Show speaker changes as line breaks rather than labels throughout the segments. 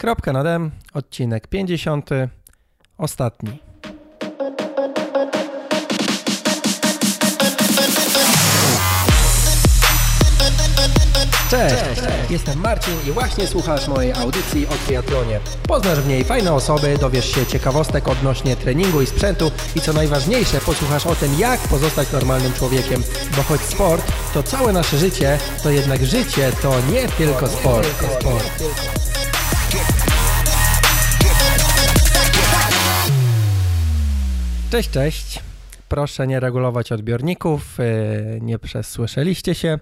Kropka nad M, odcinek 50, ostatni. Cześć, jestem Marcin i właśnie słuchasz mojej audycji o triatlonie. Poznasz w niej fajne osoby, dowiesz się ciekawostek odnośnie treningu i sprzętu i co najważniejsze, posłuchasz o tym, jak pozostać normalnym człowiekiem. Bo choć sport to całe nasze życie, to jednak życie to nie tylko sport. sport. Cześć, cześć. Proszę nie regulować odbiorników, e, nie przesłyszeliście się.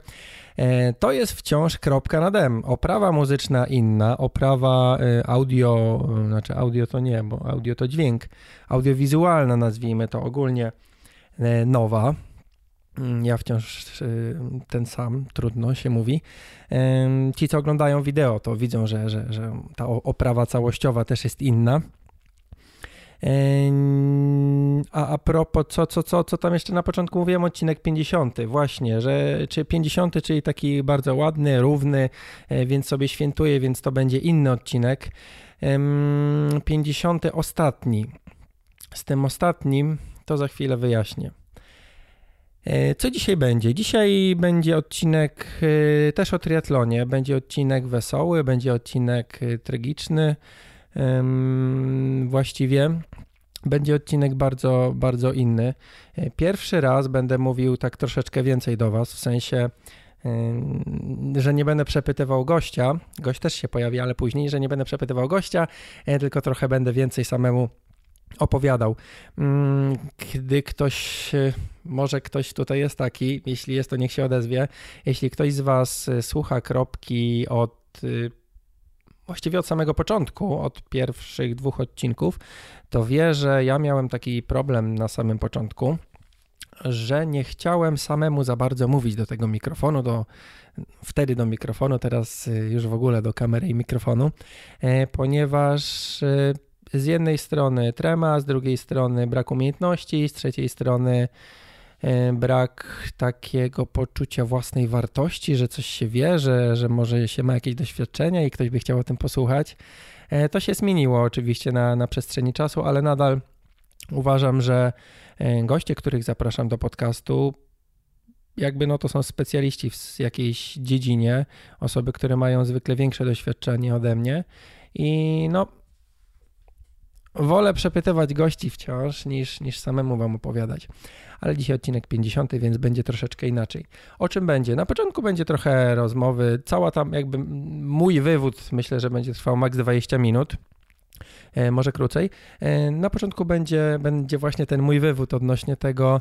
E, to jest wciąż kropka nad M. Oprawa muzyczna inna, oprawa e, audio, znaczy audio to nie, bo audio to dźwięk, audiowizualna nazwijmy to ogólnie nowa. Mm, ja wciąż ten sam, trudno się mówi. Ci, co oglądają wideo, to widzą, że, że, że ta oprawa całościowa też jest inna. A a propos, co, co, co, co tam jeszcze na początku mówiłem, odcinek 50, właśnie, że czy 50, czyli taki bardzo ładny, równy, e, więc sobie świętuję, więc to będzie inny odcinek. 50 ostatni. Z tym ostatnim to za chwilę wyjaśnię. E, co dzisiaj będzie? Dzisiaj będzie odcinek e, też o triatlonie. Będzie odcinek wesoły, będzie odcinek tragiczny właściwie będzie odcinek bardzo, bardzo inny. Pierwszy raz będę mówił tak troszeczkę więcej do Was, w sensie, że nie będę przepytywał gościa. Gość też się pojawi, ale później, że nie będę przepytywał gościa, e, tylko trochę będę więcej samemu opowiadał. Mm, gdy ktoś, e, może ktoś tutaj jest taki, jeśli jest, to niech się odezwie. Jeśli ktoś z Was e, słucha kropki od właściwie od samego początku, od pierwszych dwóch odcinków, to wie, że ja miałem taki problem na samym początku, że nie chciałem samemu za bardzo mówić do tego mikrofonu, do, wtedy do mikrofonu, teraz y, już w ogóle do kamery i mikrofonu, e, ponieważ y, z jednej strony trema, z drugiej strony brak umiejętności, z trzeciej strony brak takiego poczucia własnej wartości, że coś się wie, że, że może się ma jakieś doświadczenia i ktoś by chciał o tym posłuchać. E, to się zmieniło oczywiście na, na przestrzeni czasu, ale nadal uważam, że e, goście, których zapraszam do podcastu, jakby no to są specjaliści w jakiejś dziedzinie, osoby, które mają zwykle większe doświadczenie ode mnie i no wolę przepytywać gości wciąż niż, niż samemu wam opowiadać ale dzisiaj odcinek 50, więc będzie troszeczkę inaczej. O czym będzie? Na początku będzie trochę rozmowy, cała tam jakby mój wywód myślę, że będzie trwał maks 20 minut e, może krócej. E, na początku będzie, będzie właśnie ten mój wywód odnośnie tego,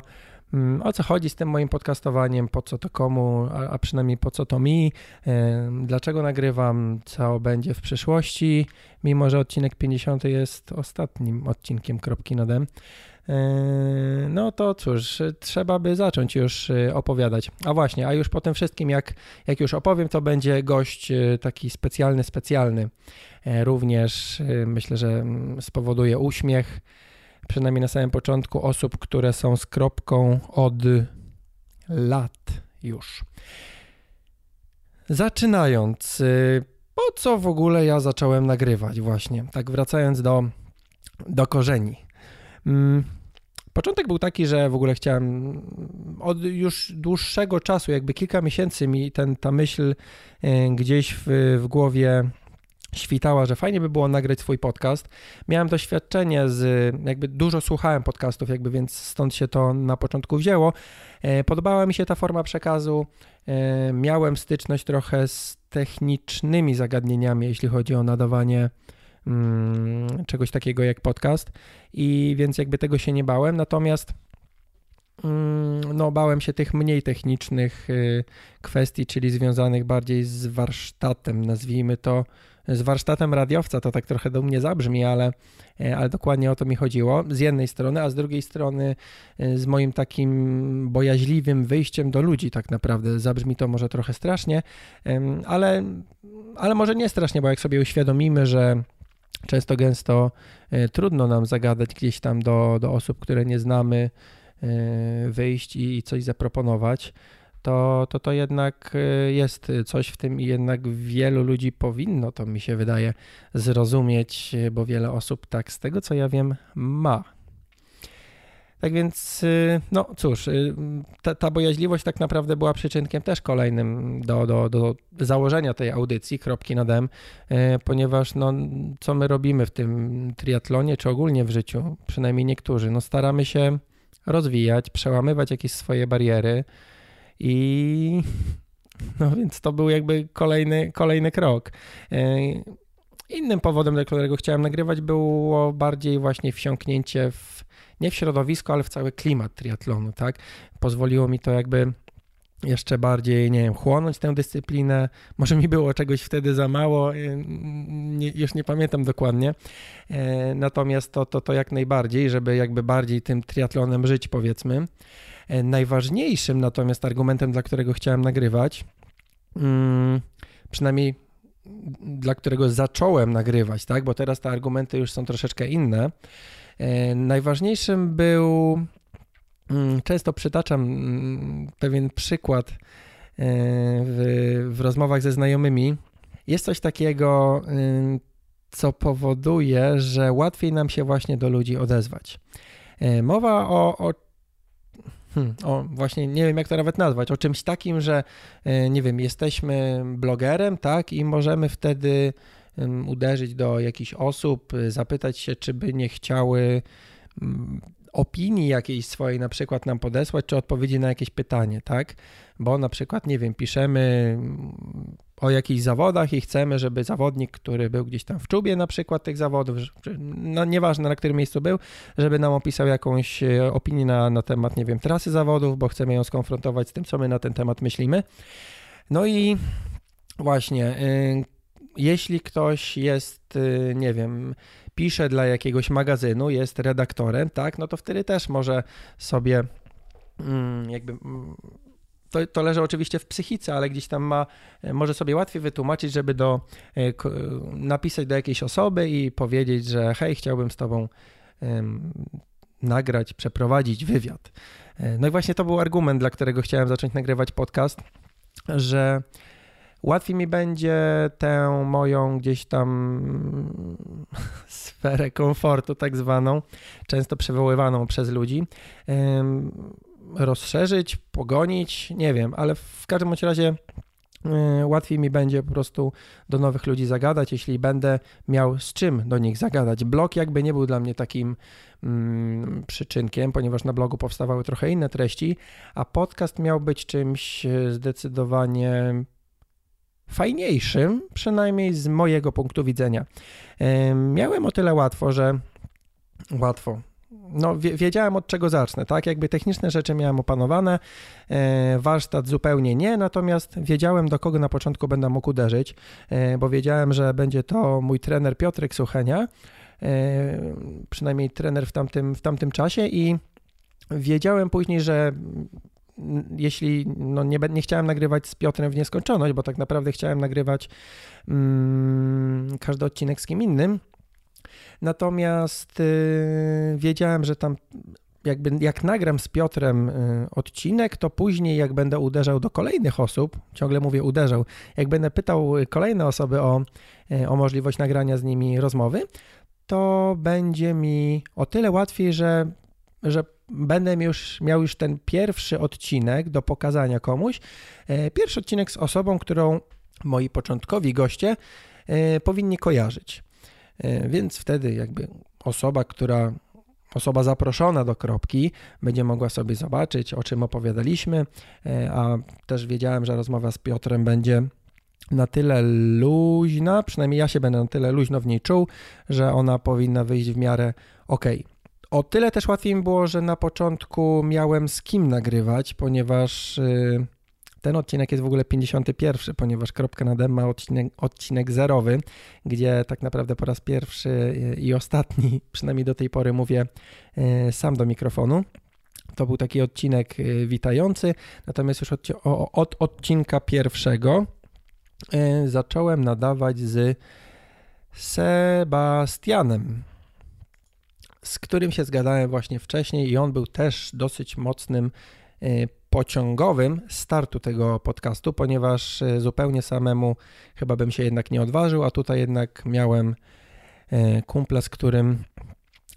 o co chodzi z tym moim podcastowaniem, po co to komu, a, a przynajmniej po co to mi, e, dlaczego nagrywam, co będzie w przyszłości, mimo że odcinek 50 jest ostatnim odcinkiem kropki no to cóż, trzeba by zacząć już yy, opowiadać. A właśnie, a już po tym wszystkim, jak, jak już opowiem, to będzie gość yy, taki specjalny, specjalny. Również myślę, że mm, spowoduje uśmiech, przynajmniej na samym początku, osób, które są z kropką od lat już. Zaczynając, po co w ogóle ja zacząłem nagrywać właśnie, tak wracając do, do korzeni. Mm, Początek był taki, że w ogóle chciałem od już dłuższego czasu, jakby kilka miesięcy mi ten, ta myśl e, gdzieś w, w głowie świtała, że fajnie by było nagrać swój podcast. Miałem doświadczenie z, jakby dużo słuchałem podcastów, jakby więc stąd się to na początku wzięło. E, podobała mi się ta forma przekazu. E, miałem styczność trochę z technicznymi zagadnieniami, jeśli chodzi o nadawanie Mm, czegoś takiego jak podcast i więc jakby tego się nie bałem, natomiast mm, no, bałem się tych mniej technicznych y, kwestii, czyli związanych bardziej z warsztatem, nazwijmy to, z warsztatem radiowca, to tak trochę do mnie zabrzmi, ale, e, ale dokładnie o to mi chodziło, z jednej strony, a z drugiej strony e, z moim takim bojaźliwym wyjściem do ludzi tak naprawdę. Zabrzmi to może trochę strasznie, ale, ale może nie strasznie, bo jak sobie uświadomimy, że Często gęsto e, trudno nam zagadać gdzieś tam do, do osób, które nie znamy, wyjść i coś zaproponować, to, to to jednak y, jest coś w tym i jednak wielu ludzi powinno, to mi się wydaje, zrozumieć, bo wiele osób tak z tego co ja wiem ma. Tak więc, y, no cóż, y, ta, ta bojaźliwość tak naprawdę była przyczynkiem też kolejnym do, do, do założenia tej audycji, kropki na dem, ponieważ no, co my robimy w tym triatlonie, czy ogólnie w życiu, przynajmniej niektórzy, no staramy się rozwijać, przełamywać jakieś swoje bariery i no więc to był jakby kolejny, kolejny krok. Innym powodem, dla którego chciałem nagrywać, było bardziej właśnie wsiąknięcie w nie w środowisko, ale w cały klimat triatlonu, tak? Pozwoliło mi to jakby jeszcze bardziej, nie wiem, chłonąć tę dyscyplinę. Może mi było czegoś wtedy za mało, y, nie, już nie pamiętam dokładnie. E, natomiast to, to, to jak najbardziej, żeby jakby bardziej tym triatlonem żyć, powiedzmy. E, najważniejszym natomiast argumentem, dla którego chciałem nagrywać, mm, przynajmniej dla którego zacząłem nagrywać, tak, bo teraz te argumenty już są troszeczkę inne, E, najważniejszym był, mm, często przytaczam mm, pewien przykład e, w, w rozmowach ze znajomymi. Jest coś takiego, y, co powoduje, że łatwiej nam się właśnie do ludzi odezwać. Mowa o, o Hmm, o, właśnie nie wiem jak to nawet nazwać, o czymś takim, że nie wiem, jesteśmy blogerem, tak, i możemy wtedy uderzyć do jakichś osób, y, zapytać się, czy by nie chciały mm, opinii jakiejś swojej na przykład nam podesłać, czy odpowiedzi na jakieś pytanie, tak? Bo na przykład, nie wiem, piszemy mm, o jakichś zawodach i chcemy, żeby zawodnik, który był gdzieś tam w czubie na przykład tych zawodów, no nieważne na którym miejscu był, żeby nam opisał jakąś e, opinię na, na temat, nie wiem, trasy zawodów, bo chcemy ją skonfrontować z tym, co my na ten temat myślimy. No i właśnie, y, jeśli ktoś jest, y, nie wiem, pisze dla jakiegoś magazynu, jest redaktorem, tak, no to wtedy też może sobie mm, jakby mm, to, to leży oczywiście w psychice, ale gdzieś tam ma, może sobie łatwiej wytłumaczyć, żeby do, e, napisać do jakiejś osoby i powiedzieć, że hej, chciałbym z tobą um, nagrać, przeprowadzić wywiad. E, no i właśnie to był argument, dla którego chciałem zacząć nagrywać podcast, że łatwiej mi będzie tę moją gdzieś tam sferę komfortu, tak zwaną, często przywoływaną przez ludzi, rozszerzyć, pogonić, nie wiem, ale w każdym razie łatwiej mi będzie po prostu do nowych ludzi zagadać, jeśli będę miał z czym do nich zagadać. Blog jakby nie był dla mnie takim mm, przyczynkiem, ponieważ na blogu powstawały trochę inne treści, a podcast miał być czymś e, zdecydowanie fajniejszym, przynajmniej z mojego punktu widzenia. Miałem o tyle łatwo, że łatwo. No, wiedziałem od czego zacznę, tak? Jakby techniczne rzeczy miałem opanowane, e, warsztat zupełnie nie, natomiast wiedziałem do kogo na początku będę mógł uderzyć, e, bo wiedziałem, że będzie to mój trener Piotrek Suchenia, e, przynajmniej trener w tamtym, w tamtym czasie i wiedziałem później, że jeśli no nie, nie chciałem nagrywać z Piotrem w nieskończoność, bo tak naprawdę chciałem nagrywać mm, każdy odcinek z kim innym. Natomiast y, wiedziałem, że tam jakby jak nagram z Piotrem y, odcinek, to później jak będę uderzał do kolejnych osób, ciągle mówię uderzał, jak będę pytał kolejne osoby o, y, o możliwość nagrania z nimi rozmowy, to będzie mi o tyle łatwiej, że, że będę już miał już ten pierwszy odcinek do pokazania komuś. E, pierwszy odcinek z osobą, którą moi początkowi goście e, powinni kojarzyć. E, więc wtedy jakby osoba, która osoba zaproszona do kropki będzie mogła sobie zobaczyć, o czym opowiadaliśmy, a też wiedziałem, że rozmowa z Piotrem będzie na tyle luźna, przynajmniej ja się będę na tyle luźno w niej czuł, że ona powinna wyjść w miarę ok. O tyle też łatwiej mi było, że na początku miałem z kim nagrywać, ponieważ y, ten odcinek jest w ogóle 51, ponieważ Kropka na Dem ma odcinek, odcinek zerowy, gdzie tak naprawdę po raz pierwszy y, i ostatni, przynajmniej do tej pory mówię y, sam do mikrofonu. To był taki odcinek witający, natomiast już od, od odcinka pierwszego zacząłem nadawać z Sebastianem z którym się zgadałem właśnie wcześniej i on był też dosyć mocnym e, pociągowym startu tego podcastu, ponieważ e, zupełnie samemu chyba bym się jednak nie odważył, a tutaj jednak miałem e, kumpla, z którym,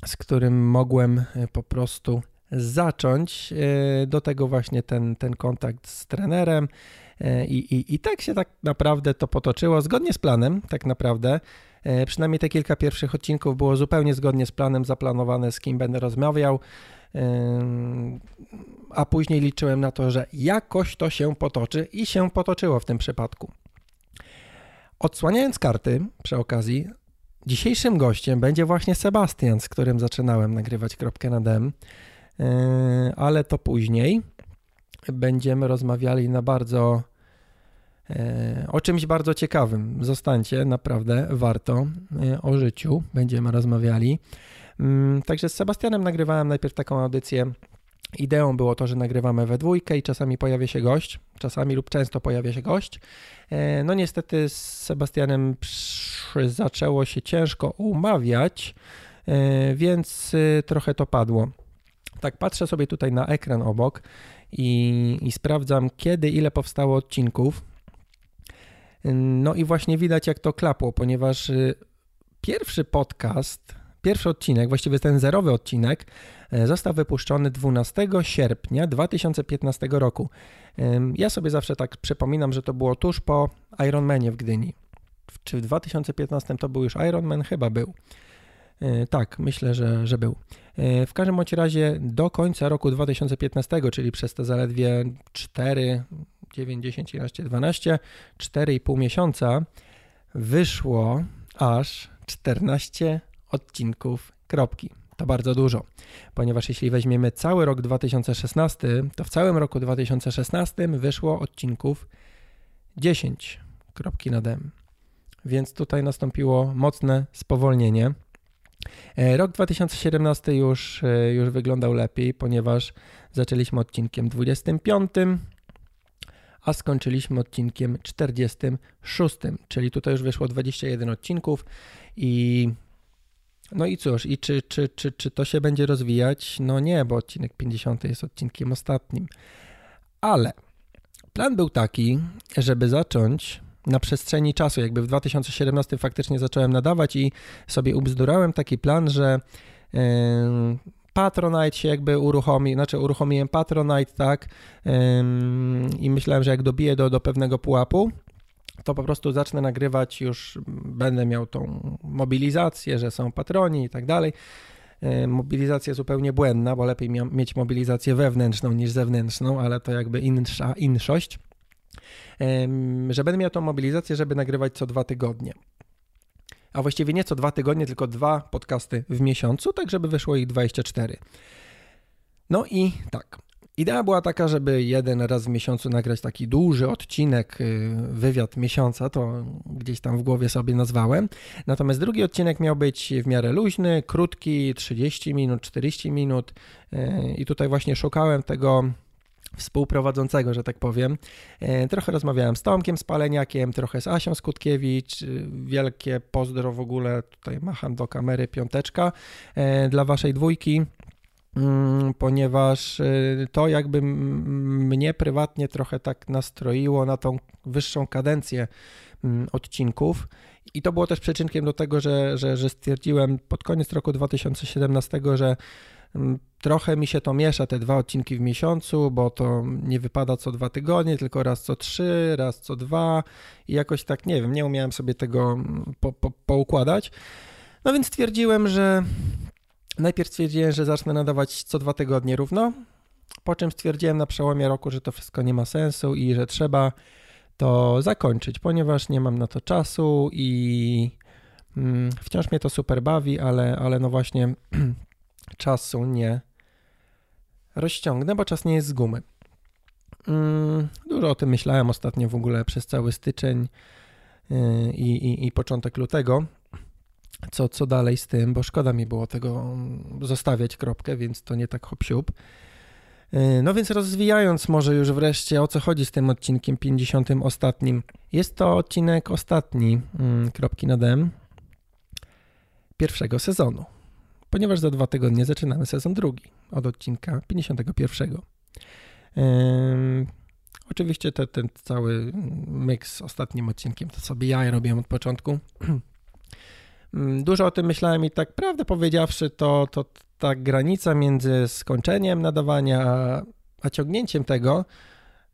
z którym mogłem po prostu zacząć. Do tego właśnie ten, ten kontakt z trenerem. I, i, I tak się tak naprawdę to potoczyło, zgodnie z planem, tak naprawdę. Przynajmniej te kilka pierwszych odcinków było zupełnie zgodnie z planem zaplanowane, z kim będę rozmawiał a później liczyłem na to, że jakoś to się potoczy i się potoczyło w tym przypadku. Odsłaniając karty przy okazji, dzisiejszym gościem będzie właśnie Sebastian, z którym zaczynałem nagrywać kropkę na dem, e, ale to później. Będziemy rozmawiali na bardzo e, o czymś bardzo ciekawym. Zostańcie, naprawdę warto e, o życiu. Będziemy rozmawiali. Mm, także z Sebastianem nagrywałem najpierw taką audycję. Ideą było to, że nagrywamy we dwójkę i czasami pojawia się gość, czasami lub często pojawia się gość. E, no niestety z Sebastianem zaczęło się ciężko umawiać, więc e, trochę to padło. Tak patrzę sobie tutaj na ekran obok i, i sprawdzam kiedy, ile powstało odcinków. No i właśnie widać jak to klapło, ponieważ pierwszy podcast Pierwszy odcinek, właściwie ten zerowy odcinek, e, został wypuszczony 12 sierpnia 2015 roku. Ja sobie zawsze tak przypominam, że to było tuż po Ironmanie w Gdyni. Czy w 2015 to był już Ironman? Chyba był. E, tak, myślę, że, że był. E, w każdym bądź razie do końca roku 2015, czyli przez te zaledwie 4, 9, 10, 11, 12, 4,5 miesiąca wyszło aż 14 odcinków kropki. To bardzo dużo, ponieważ jeśli weźmiemy cały rok 2016, to w całym roku 2016 wyszło odcinków 10 kropki na dem. Więc tutaj nastąpiło mocne spowolnienie. E, rok 2017 już, e, już wyglądał lepiej, ponieważ zaczęliśmy odcinkiem 25, a skończyliśmy odcinkiem 46, czyli tutaj już wyszło 21 odcinków i no i cóż, i czy, czy, czy, czy to się będzie rozwijać? No nie, bo odcinek 50 jest odcinkiem ostatnim. Ale plan był taki, żeby zacząć na przestrzeni czasu, jakby w 2017 faktycznie zacząłem nadawać i sobie ubzdurałem taki plan, że Patronite się jakby uruchomi, znaczy uruchomiłem Patronite, tak, i myślałem, że jak dobiję do, do pewnego pułapu, to po prostu zacznę nagrywać, już będę miał tą mobilizację, że są patroni i tak dalej. Mobilizacja zupełnie błędna, bo lepiej mieć mobilizację wewnętrzną niż zewnętrzną, ale to jakby insza, inszość. Że będę miał tą mobilizację, żeby nagrywać co dwa tygodnie. A właściwie nie co dwa tygodnie, tylko dwa podcasty w miesiącu, tak żeby wyszło ich 24. No i tak, Idea była taka, żeby jeden raz w miesiącu nagrać taki duży odcinek, y, wywiad miesiąca, to gdzieś tam w głowie sobie nazwałem. Natomiast drugi odcinek miał być w miarę luźny, krótki, 30 minut, 40 minut. Y, I tutaj właśnie szukałem tego współprowadzącego, że tak powiem. Y, trochę rozmawiałem z Tomkiem Spaleniakiem, trochę z Asią Skutkiewicz. Wielkie pozdro w ogóle, tutaj macham do kamery piąteczka dla waszej dwójki. Mm, ponieważ to jakby mnie prywatnie trochę tak nastroiło na tą wyższą kadencję mm, odcinków. I to było też przyczynkiem do tego, że, że, że stwierdziłem pod koniec roku 2017, że trochę mi się to miesza, te dwa odcinki w miesiącu, bo to nie wypada co dwa tygodnie, tylko raz co trzy, raz co dwa i jakoś tak, nie wiem, nie umiałem sobie tego po, po, poukładać. No więc stwierdziłem, że Najpierw stwierdziłem, że zacznę nadawać co dwa tygodnie równo, po czym stwierdziłem na przełomie roku, że to wszystko nie ma sensu i że trzeba to zakończyć, ponieważ nie mam na to czasu i mm, wciąż mnie to super bawi, ale, ale no właśnie czasu nie rozciągnę, bo czas nie jest z gumy. Mm, dużo o tym myślałem ostatnio w ogóle przez cały styczeń y, i, i, i początek lutego co, co dalej z tym, bo szkoda mi było tego mm, zostawiać kropkę, więc to nie tak hop siup. Y, no więc rozwijając może już wreszcie o co chodzi z tym odcinkiem 50 ostatnim. Jest to odcinek ostatni mm, kropki na dem pierwszego sezonu, ponieważ za dwa tygodnie zaczynamy sezon drugi od odcinka 51. Oczywiście te, ten cały miks z ostatnim odcinkiem to sobie ja robiłem od początku. Dużo o tym myślałem i tak prawdę powiedziawszy, to, to ta granica między skończeniem nadawania a ciągnięciem tego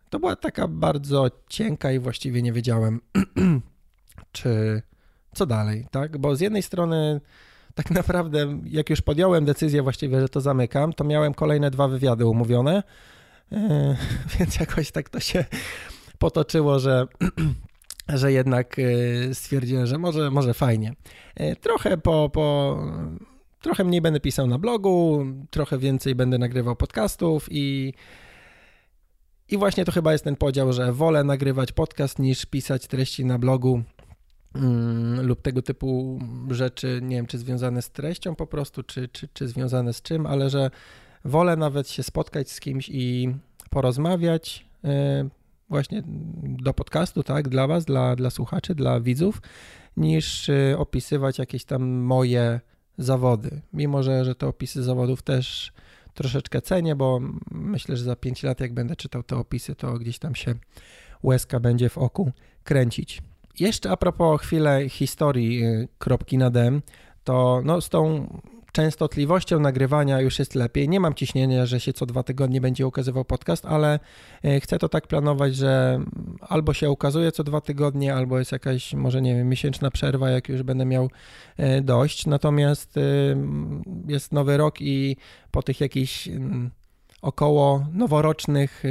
to była taka bardzo cienka i właściwie nie wiedziałem, czy co dalej, tak? Bo z jednej strony tak naprawdę, jak już podjąłem decyzję właściwie, że to zamykam, to miałem kolejne dwa wywiady umówione, e, więc jakoś tak to się potoczyło, że, że jednak e, stwierdziłem, że może, może fajnie. E, trochę po, po trochę mniej będę pisał na blogu, trochę więcej będę nagrywał podcastów i i właśnie to chyba jest ten podział, że wolę nagrywać podcast niż pisać treści na blogu mm, lub tego typu rzeczy, nie wiem, czy związane z treścią po prostu, czy, czy, czy związane z czym, ale że wolę nawet się spotkać z kimś i porozmawiać y, właśnie do podcastu, tak, dla was, dla, dla słuchaczy, dla widzów, niż y, opisywać jakieś tam moje zawody. Mimo, że, że te opisy zawodów też troszeczkę cenię, bo myślę, że za 5 lat, jak będę czytał te opisy, to gdzieś tam się łezka będzie w oku kręcić. Jeszcze a propos chwilę historii y, kropki na D, to no, z tą częstotliwością nagrywania już jest lepiej. Nie mam ciśnienia, że się co dwa tygodnie będzie ukazywał podcast, ale e, chcę to tak planować, że albo się ukazuje co dwa tygodnie, albo jest jakaś, może nie wiem, miesięczna przerwa, jak już będę miał e, dość. Natomiast jest nowy rok i po tych jakichś mm, około noworocznych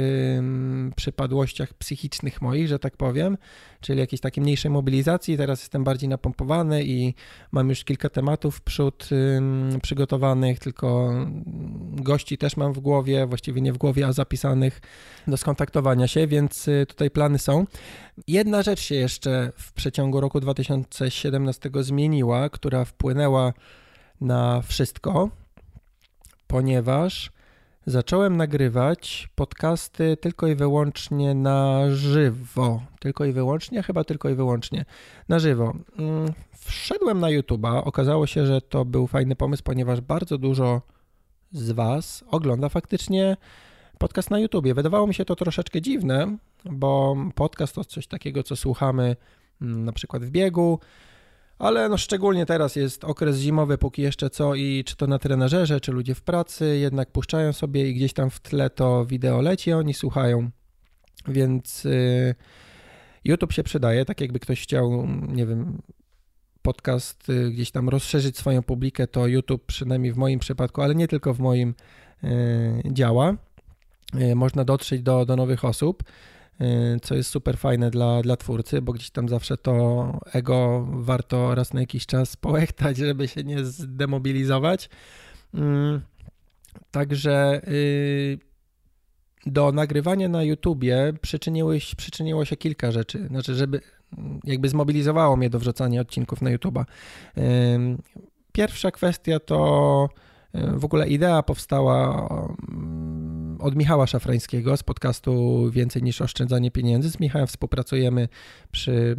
przypadłościach psychicznych moich, że tak powiem, czyli jakiejś takiej mniejszej mobilizacji. Teraz jestem bardziej napompowany i mam już kilka tematów przód przygotowanych, tylko gości też mam w głowie, właściwie nie w głowie, a zapisanych do skontaktowania się, więc y, tutaj plany są. Jedna rzecz się jeszcze w przeciągu roku 2017 zmieniła, która wpłynęła na wszystko, ponieważ zacząłem nagrywać podcasty tylko i wyłącznie na żywo. Tylko i wyłącznie? Chyba tylko i wyłącznie na żywo. Mm, wszedłem na YouTube'a. Okazało się, że to był fajny pomysł, ponieważ bardzo dużo z Was ogląda faktycznie podcast na YouTubie. Wydawało mi się to troszeczkę dziwne, bo podcast to coś takiego, co słuchamy mm, na przykład w biegu, ale no szczególnie teraz jest okres zimowy, póki jeszcze co i czy to na trenażerze, czy ludzie w pracy jednak puszczają sobie i gdzieś tam w tle to wideo leci, oni słuchają, więc y, YouTube się przydaje, tak jakby ktoś chciał, nie wiem, podcast y, gdzieś tam rozszerzyć swoją publikę, to YouTube przynajmniej w moim przypadku, ale nie tylko w moim y, działa. Można dotrzeć do, do nowych osób. Y, co jest super fajne dla, dla twórcy, bo gdzieś tam zawsze to ego warto raz na jakiś czas połechtać, żeby się nie zdemobilizować. Y, także y, do nagrywania na YouTubie przyczyniło, się kilka rzeczy, znaczy, żeby jakby zmobilizowało mnie do wrzucania odcinków na YouTuba. Pierwsza kwestia to w ogóle idea powstała od Michała Szafrańskiego z podcastu Więcej niż oszczędzanie pieniędzy. Z Michałem współpracujemy przy,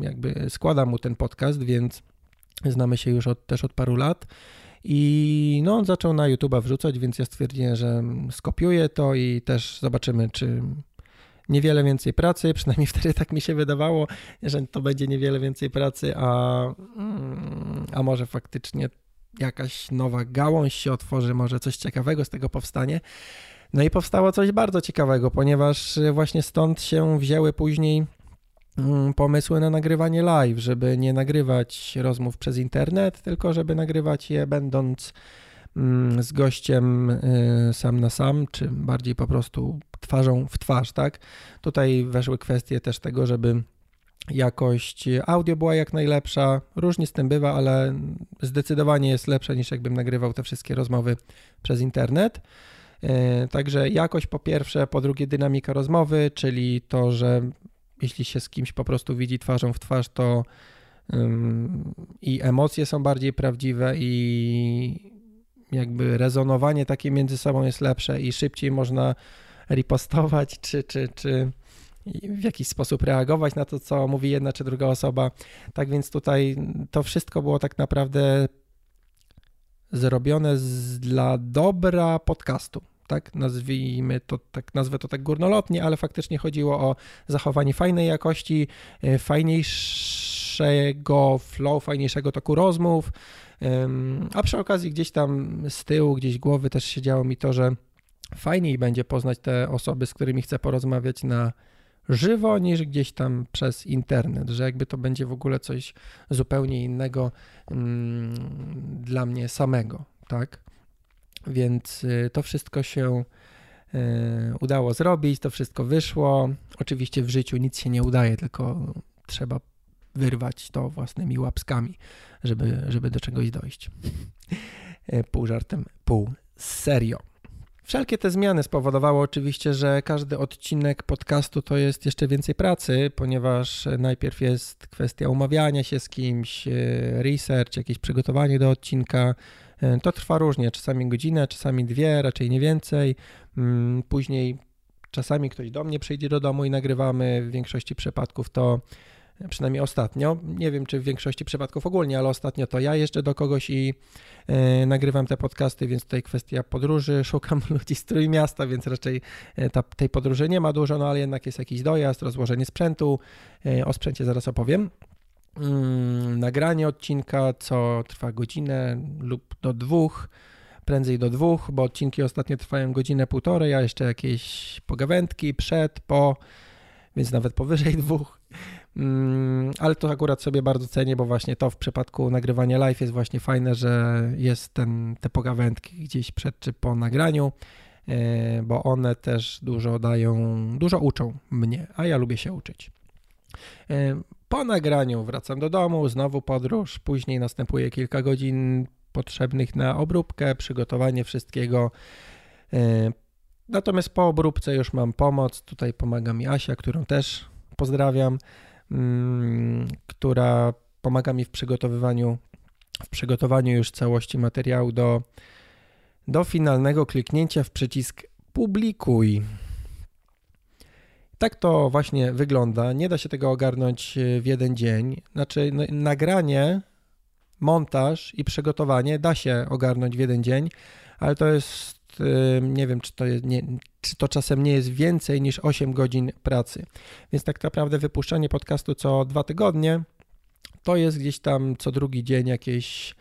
jakby składam mu ten podcast, więc znamy się już od, też od paru lat. I no, on zaczął na YouTube'a wrzucać, więc ja stwierdziłem, że skopiuję to i też zobaczymy, czy niewiele więcej pracy, przynajmniej wtedy tak mi się wydawało, że to będzie niewiele więcej pracy, a, mm, a może faktycznie jakaś nowa gałąź się otworzy, może coś ciekawego z tego powstanie. No i powstało coś bardzo ciekawego, ponieważ właśnie stąd się wzięły później mm, pomysły na nagrywanie live, żeby nie nagrywać rozmów przez internet, tylko żeby nagrywać je będąc mm, z gościem y, sam na sam, czy bardziej po prostu twarzą w twarz, tak? Tutaj weszły kwestie też tego, żeby jakość audio była jak najlepsza. Różnie z tym bywa, ale zdecydowanie jest lepsza niż jakbym nagrywał te wszystkie rozmowy przez internet. E, także jakość po pierwsze, po drugie dynamika rozmowy, czyli to, że jeśli się z kimś po prostu widzi twarzą w twarz, to i emocje są bardziej prawdziwe i jakby rezonowanie takie między sobą jest lepsze i szybciej można ripostować czy, czy, czy w jakiś sposób reagować na to, co mówi jedna czy druga osoba. Tak więc tutaj to wszystko było tak naprawdę zrobione z, dla dobra podcastu tak nazwijmy to, tak nazwę to tak górnolotnie, ale faktycznie chodziło o zachowanie fajnej jakości, e, fajniejszego flow, fajniejszego toku rozmów, a przy okazji gdzieś tam z tyłu, gdzieś głowy też siedziało mi to, że fajniej będzie poznać te osoby, z którymi chcę porozmawiać na żywo niż gdzieś tam przez internet, że jakby to będzie w ogóle coś zupełnie innego mm, dla mnie samego, tak? Więc y, to wszystko się y, udało zrobić, to wszystko wyszło. Oczywiście w życiu nic się nie udaje, tylko trzeba wyrwać to własnymi łapskami, żeby, żeby do czegoś dojść. pół żartem, pół serio. Wszelkie te zmiany spowodowały oczywiście, że każdy odcinek podcastu to jest jeszcze więcej pracy, ponieważ najpierw jest kwestia umawiania się z kimś, e, research, jakieś przygotowanie do odcinka. E, to trwa różnie, czasami godzinę, czasami dwie, raczej nie więcej. Mm, później czasami ktoś do mnie przyjdzie do domu i nagrywamy. W większości przypadków to przynajmniej ostatnio. Nie wiem, czy w większości przypadków ogólnie, ale ostatnio to ja jeżdżę do kogoś i e, nagrywam te podcasty, więc tutaj kwestia podróży. Szukam ludzi z Trójmiasta, więc raczej e, ta, tej podróży nie ma dużo, no ale jednak jest jakiś dojazd, rozłożenie sprzętu. E, o sprzęcie zaraz opowiem. Mm, nagranie odcinka, co trwa godzinę lub do dwóch prędzej do dwóch, bo odcinki ostatnio trwają godzinę, półtorej, a jeszcze jakieś pogawędki przed, po, więc nawet powyżej dwóch. Mm, ale to akurat sobie bardzo cenię, bo właśnie to w przypadku nagrywania live jest właśnie fajne, że jest ten, te pogawędki gdzieś przed czy po nagraniu, e, bo one też dużo dają, dużo uczą mnie, a ja lubię się uczyć. E, po nagraniu wracam do domu, znowu podróż, później następuje kilka godzin potrzebnych na obróbkę, przygotowanie wszystkiego. E, natomiast po obróbce już mam pomoc, tutaj pomaga mi Asia, którą też pozdrawiam. Mm, która pomaga mi w przygotowywaniu, w przygotowaniu już całości materiału do, do finalnego kliknięcia w przycisk publikuj. Tak to właśnie wygląda. Nie da się tego ogarnąć e, w jeden dzień. Znaczy, no, nagranie, montaż i przygotowanie da się ogarnąć w jeden dzień, ale to jest nie wiem, czy to, jest, nie, czy to czasem nie jest więcej niż 8 godzin pracy. Więc tak naprawdę wypuszczanie podcastu co dwa tygodnie to jest gdzieś tam co drugi dzień jakieś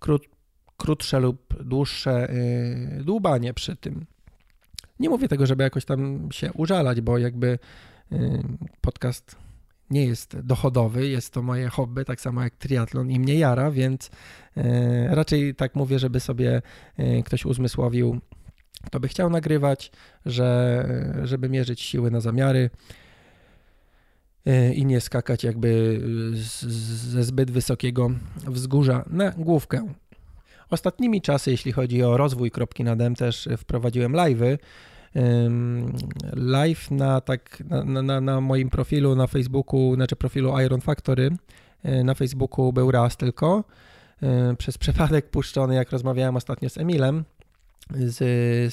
krót, krótsze lub dłuższe yy, dłubanie przy tym. Nie mówię tego, żeby jakoś tam się użalać, bo jakby yy, podcast nie jest dochodowy, jest to moje hobby, tak samo jak triatlon i mnie jara, więc yy, raczej tak mówię, żeby sobie yy, ktoś uzmysłowił, kto by chciał nagrywać, że, żeby mierzyć siły na zamiary i nie skakać jakby ze zbyt wysokiego wzgórza na główkę. Ostatnimi czasy, jeśli chodzi o rozwój kropki nad M, też wprowadziłem live'y. Live na, tak, na, na, na moim profilu na Facebooku, znaczy profilu Iron Factory e, na Facebooku był raz tylko. E, przez przypadek puszczony, jak rozmawiałem ostatnio z Emilem, z,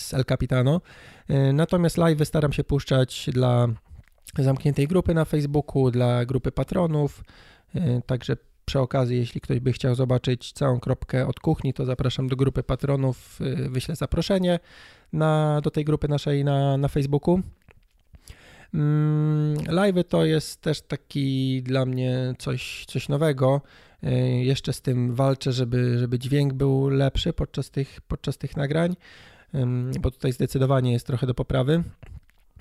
z El Capitano. E, natomiast live staram się puszczać dla zamkniętej grupy na Facebooku, dla grupy patronów. Także przy okazji, jeśli ktoś by chciał zobaczyć całą kropkę od kuchni, to zapraszam do grupy patronów. E, wyślę zaproszenie na, do tej grupy naszej na, na Facebooku. Mm, live to jest też taki dla mnie coś, coś nowego. E, jeszcze z tym walczę, żeby, żeby dźwięk był lepszy podczas tych, podczas tych nagrań, bo tutaj zdecydowanie jest trochę do poprawy.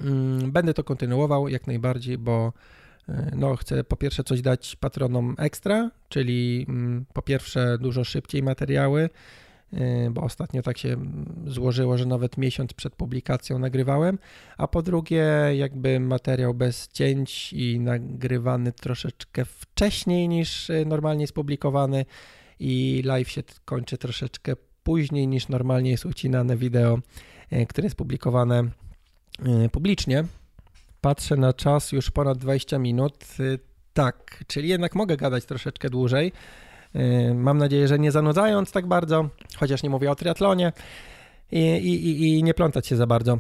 Mm, będę to kontynuował jak najbardziej, bo no, chcę po pierwsze coś dać patronom ekstra, czyli mm, po pierwsze dużo szybciej materiały, Y, bo ostatnio tak się złożyło, że nawet miesiąc przed publikacją nagrywałem, a po drugie jakby materiał bez cięć i nagrywany troszeczkę wcześniej niż y, normalnie jest publikowany i live się kończy troszeczkę później niż normalnie jest ucinane wideo, które jest publikowane publicznie. Patrzę na czas już ponad 20 minut. Tak, czyli jednak mogę gadać troszeczkę dłużej. Y, mam nadzieję, że nie zanudzając tak bardzo, chociaż nie mówię o triatlonie i, i, i nie plątać się za bardzo.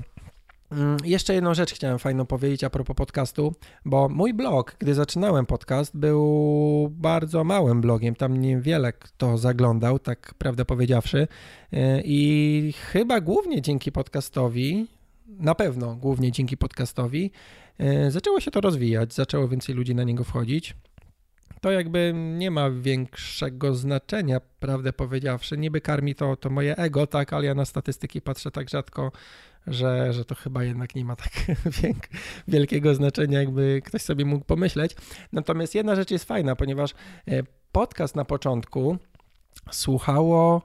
Mm, jeszcze jedną rzecz chciałem fajną powiedzieć a propos podcastu, bo mój blog, gdy zaczynałem podcast, był bardzo małym blogiem. Tam niewiele kto zaglądał, tak prawdę powiedziawszy. E, I chyba głównie dzięki podcastowi, na pewno głównie dzięki podcastowi, e, zaczęło się to rozwijać, zaczęło więcej ludzi na niego wchodzić to jakby nie ma większego znaczenia, prawdę powiedziawszy. Niby karmi to, to moje ego, tak, ale ja na statystyki patrzę tak rzadko, że, że to chyba jednak nie ma tak wielkiego znaczenia, jakby ktoś sobie mógł pomyśleć. Natomiast jedna rzecz jest fajna, ponieważ e, podcast na początku słuchało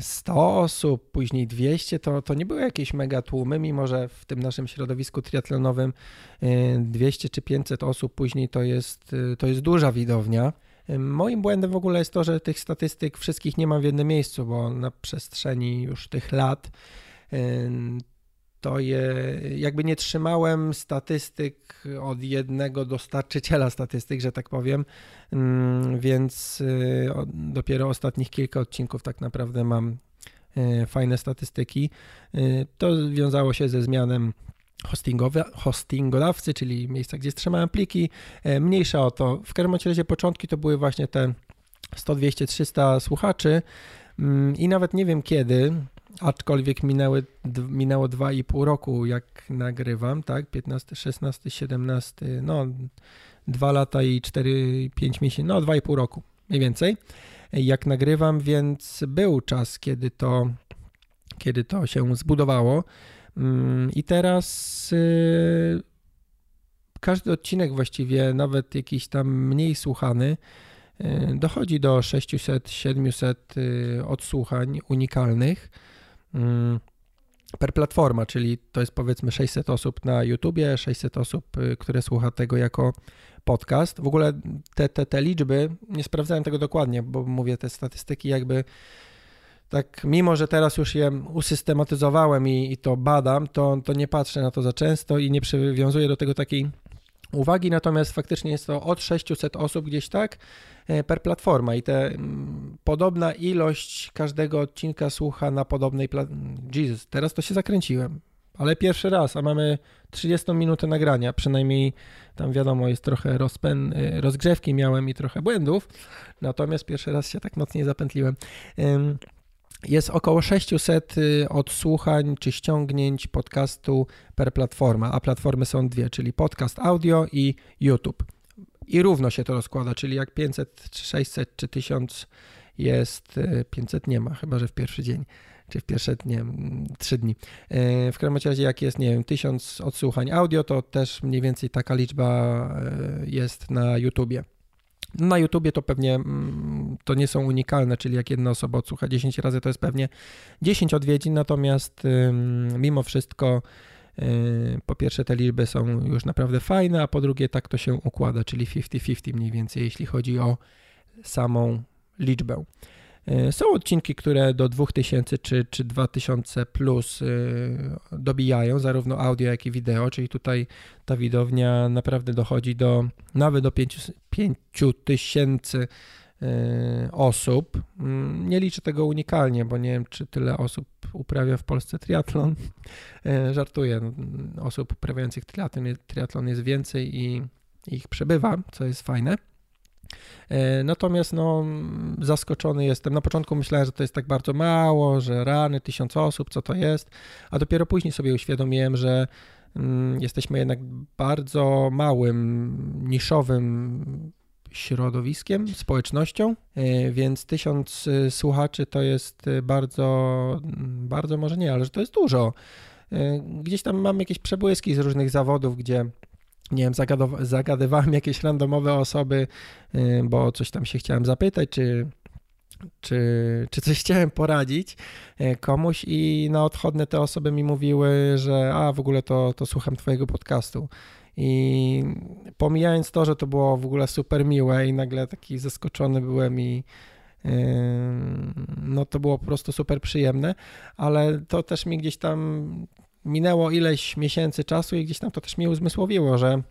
100 osób, później 200, to, to nie były jakieś mega tłumy, mimo że w tym naszym środowisku triatlonowym 200 e, czy 500 osób później to jest, e, to jest duża widownia. Moim błędem w ogóle jest to, że tych statystyk wszystkich nie mam w jednym miejscu, bo na przestrzeni już tych lat to je, jakby nie trzymałem statystyk od jednego dostarczyciela statystyk, że tak powiem, mm, więc y, dopiero ostatnich kilka odcinków tak naprawdę mam y, fajne statystyki. Y, to wiązało się ze zmianem hostingodawcy, czyli miejsca, gdzie trzymałem pliki. Mniejsza o to. W każdym razie początki to były właśnie te 100, 200, 300 słuchaczy mm, i nawet nie wiem kiedy, aczkolwiek minęły, minęło 2,5 roku, jak nagrywam, tak? 15, 16, 17, no 2 lata i 4, 5 miesięcy, no 2,5 roku mniej więcej, jak nagrywam, więc był czas, kiedy to, kiedy to się zbudowało. Mm, I teraz y, każdy odcinek właściwie, nawet jakiś tam mniej słuchany, y, dochodzi do 600-700 y, odsłuchań unikalnych. Mm, per platforma, czyli to jest powiedzmy 600 osób na YouTubie, 600 osób, y, które słucha tego jako podcast. W ogóle te, te, te liczby, nie sprawdzałem tego dokładnie, bo mówię, te statystyki jakby tak, mimo że teraz już je usystematyzowałem i, i to badam, to, to nie patrzę na to za często i nie przywiązuję do tego takiej uwagi, natomiast faktycznie jest to od 600 osób gdzieś tak per platforma i te mm, podobna ilość każdego odcinka słucha na podobnej Jesus, teraz to się zakręciłem. Ale pierwszy raz, a mamy 30 minutę nagrania, przynajmniej tam wiadomo, jest trochę rozpęd, e, rozgrzewki miałem i trochę błędów, natomiast pierwszy raz się tak mocniej zapętliłem. Jest około 600 y, odsłuchań czy ściągnięć podcastu per platforma, a platformy są dwie, czyli podcast audio i YouTube. I równo się to rozkłada, czyli jak 500, 600 czy 1000 jest, 500 y, nie ma, chyba że w pierwszy dzień, czy w pierwsze, nie wiem, 3 dni. Y, w każdym razie jak jest, nie wiem, 1000 odsłuchań audio, to też mniej więcej taka liczba jest na YouTubie. Na YouTubie to pewnie to nie są unikalne, czyli jak jedna osoba odsłucha 10 razy, to jest pewnie 10 odwiedzin, natomiast mimo wszystko po pierwsze te liczby są już naprawdę fajne, a po drugie tak to się układa, czyli 50-50 mniej więcej, jeśli chodzi o samą liczbę. E, są odcinki, które do 2000 czy, czy 2000 plus e, dobijają, zarówno audio, jak i wideo, czyli tutaj ta widownia naprawdę dochodzi do nawet do 5000 e, osób. Mm, nie liczę tego unikalnie, bo nie wiem, czy tyle osób uprawia w Polsce triatlon. Żartuję, no, osób uprawiających triatlon jest więcej i ich przebywa, co jest fajne. E, natomiast no, zaskoczony jestem. Na początku myślałem, że to jest tak bardzo mało, że rany, tysiąc osób, co to jest, a dopiero później sobie uświadomiłem, że mm, jesteśmy jednak bardzo małym, niszowym środowiskiem, społecznością, e, więc tysiąc e, słuchaczy to jest bardzo, bardzo może nie, ale że to jest dużo. Gdzieś tam mam jakieś przebłyski z różnych zawodów, gdzie nie wiem, zagadywałem jakieś randomowe osoby, bo coś tam się chciałem zapytać, czy, czy, czy coś chciałem poradzić komuś i na odchodne te osoby mi mówiły, że a w ogóle to, to słucham twojego podcastu. I pomijając to, że to było w ogóle super miłe i nagle taki zaskoczony byłem i no to było po prostu super przyjemne, ale to też mi gdzieś tam minęło ileś miesięcy czasu i gdzieś tam to też mi uzmysłowiło, że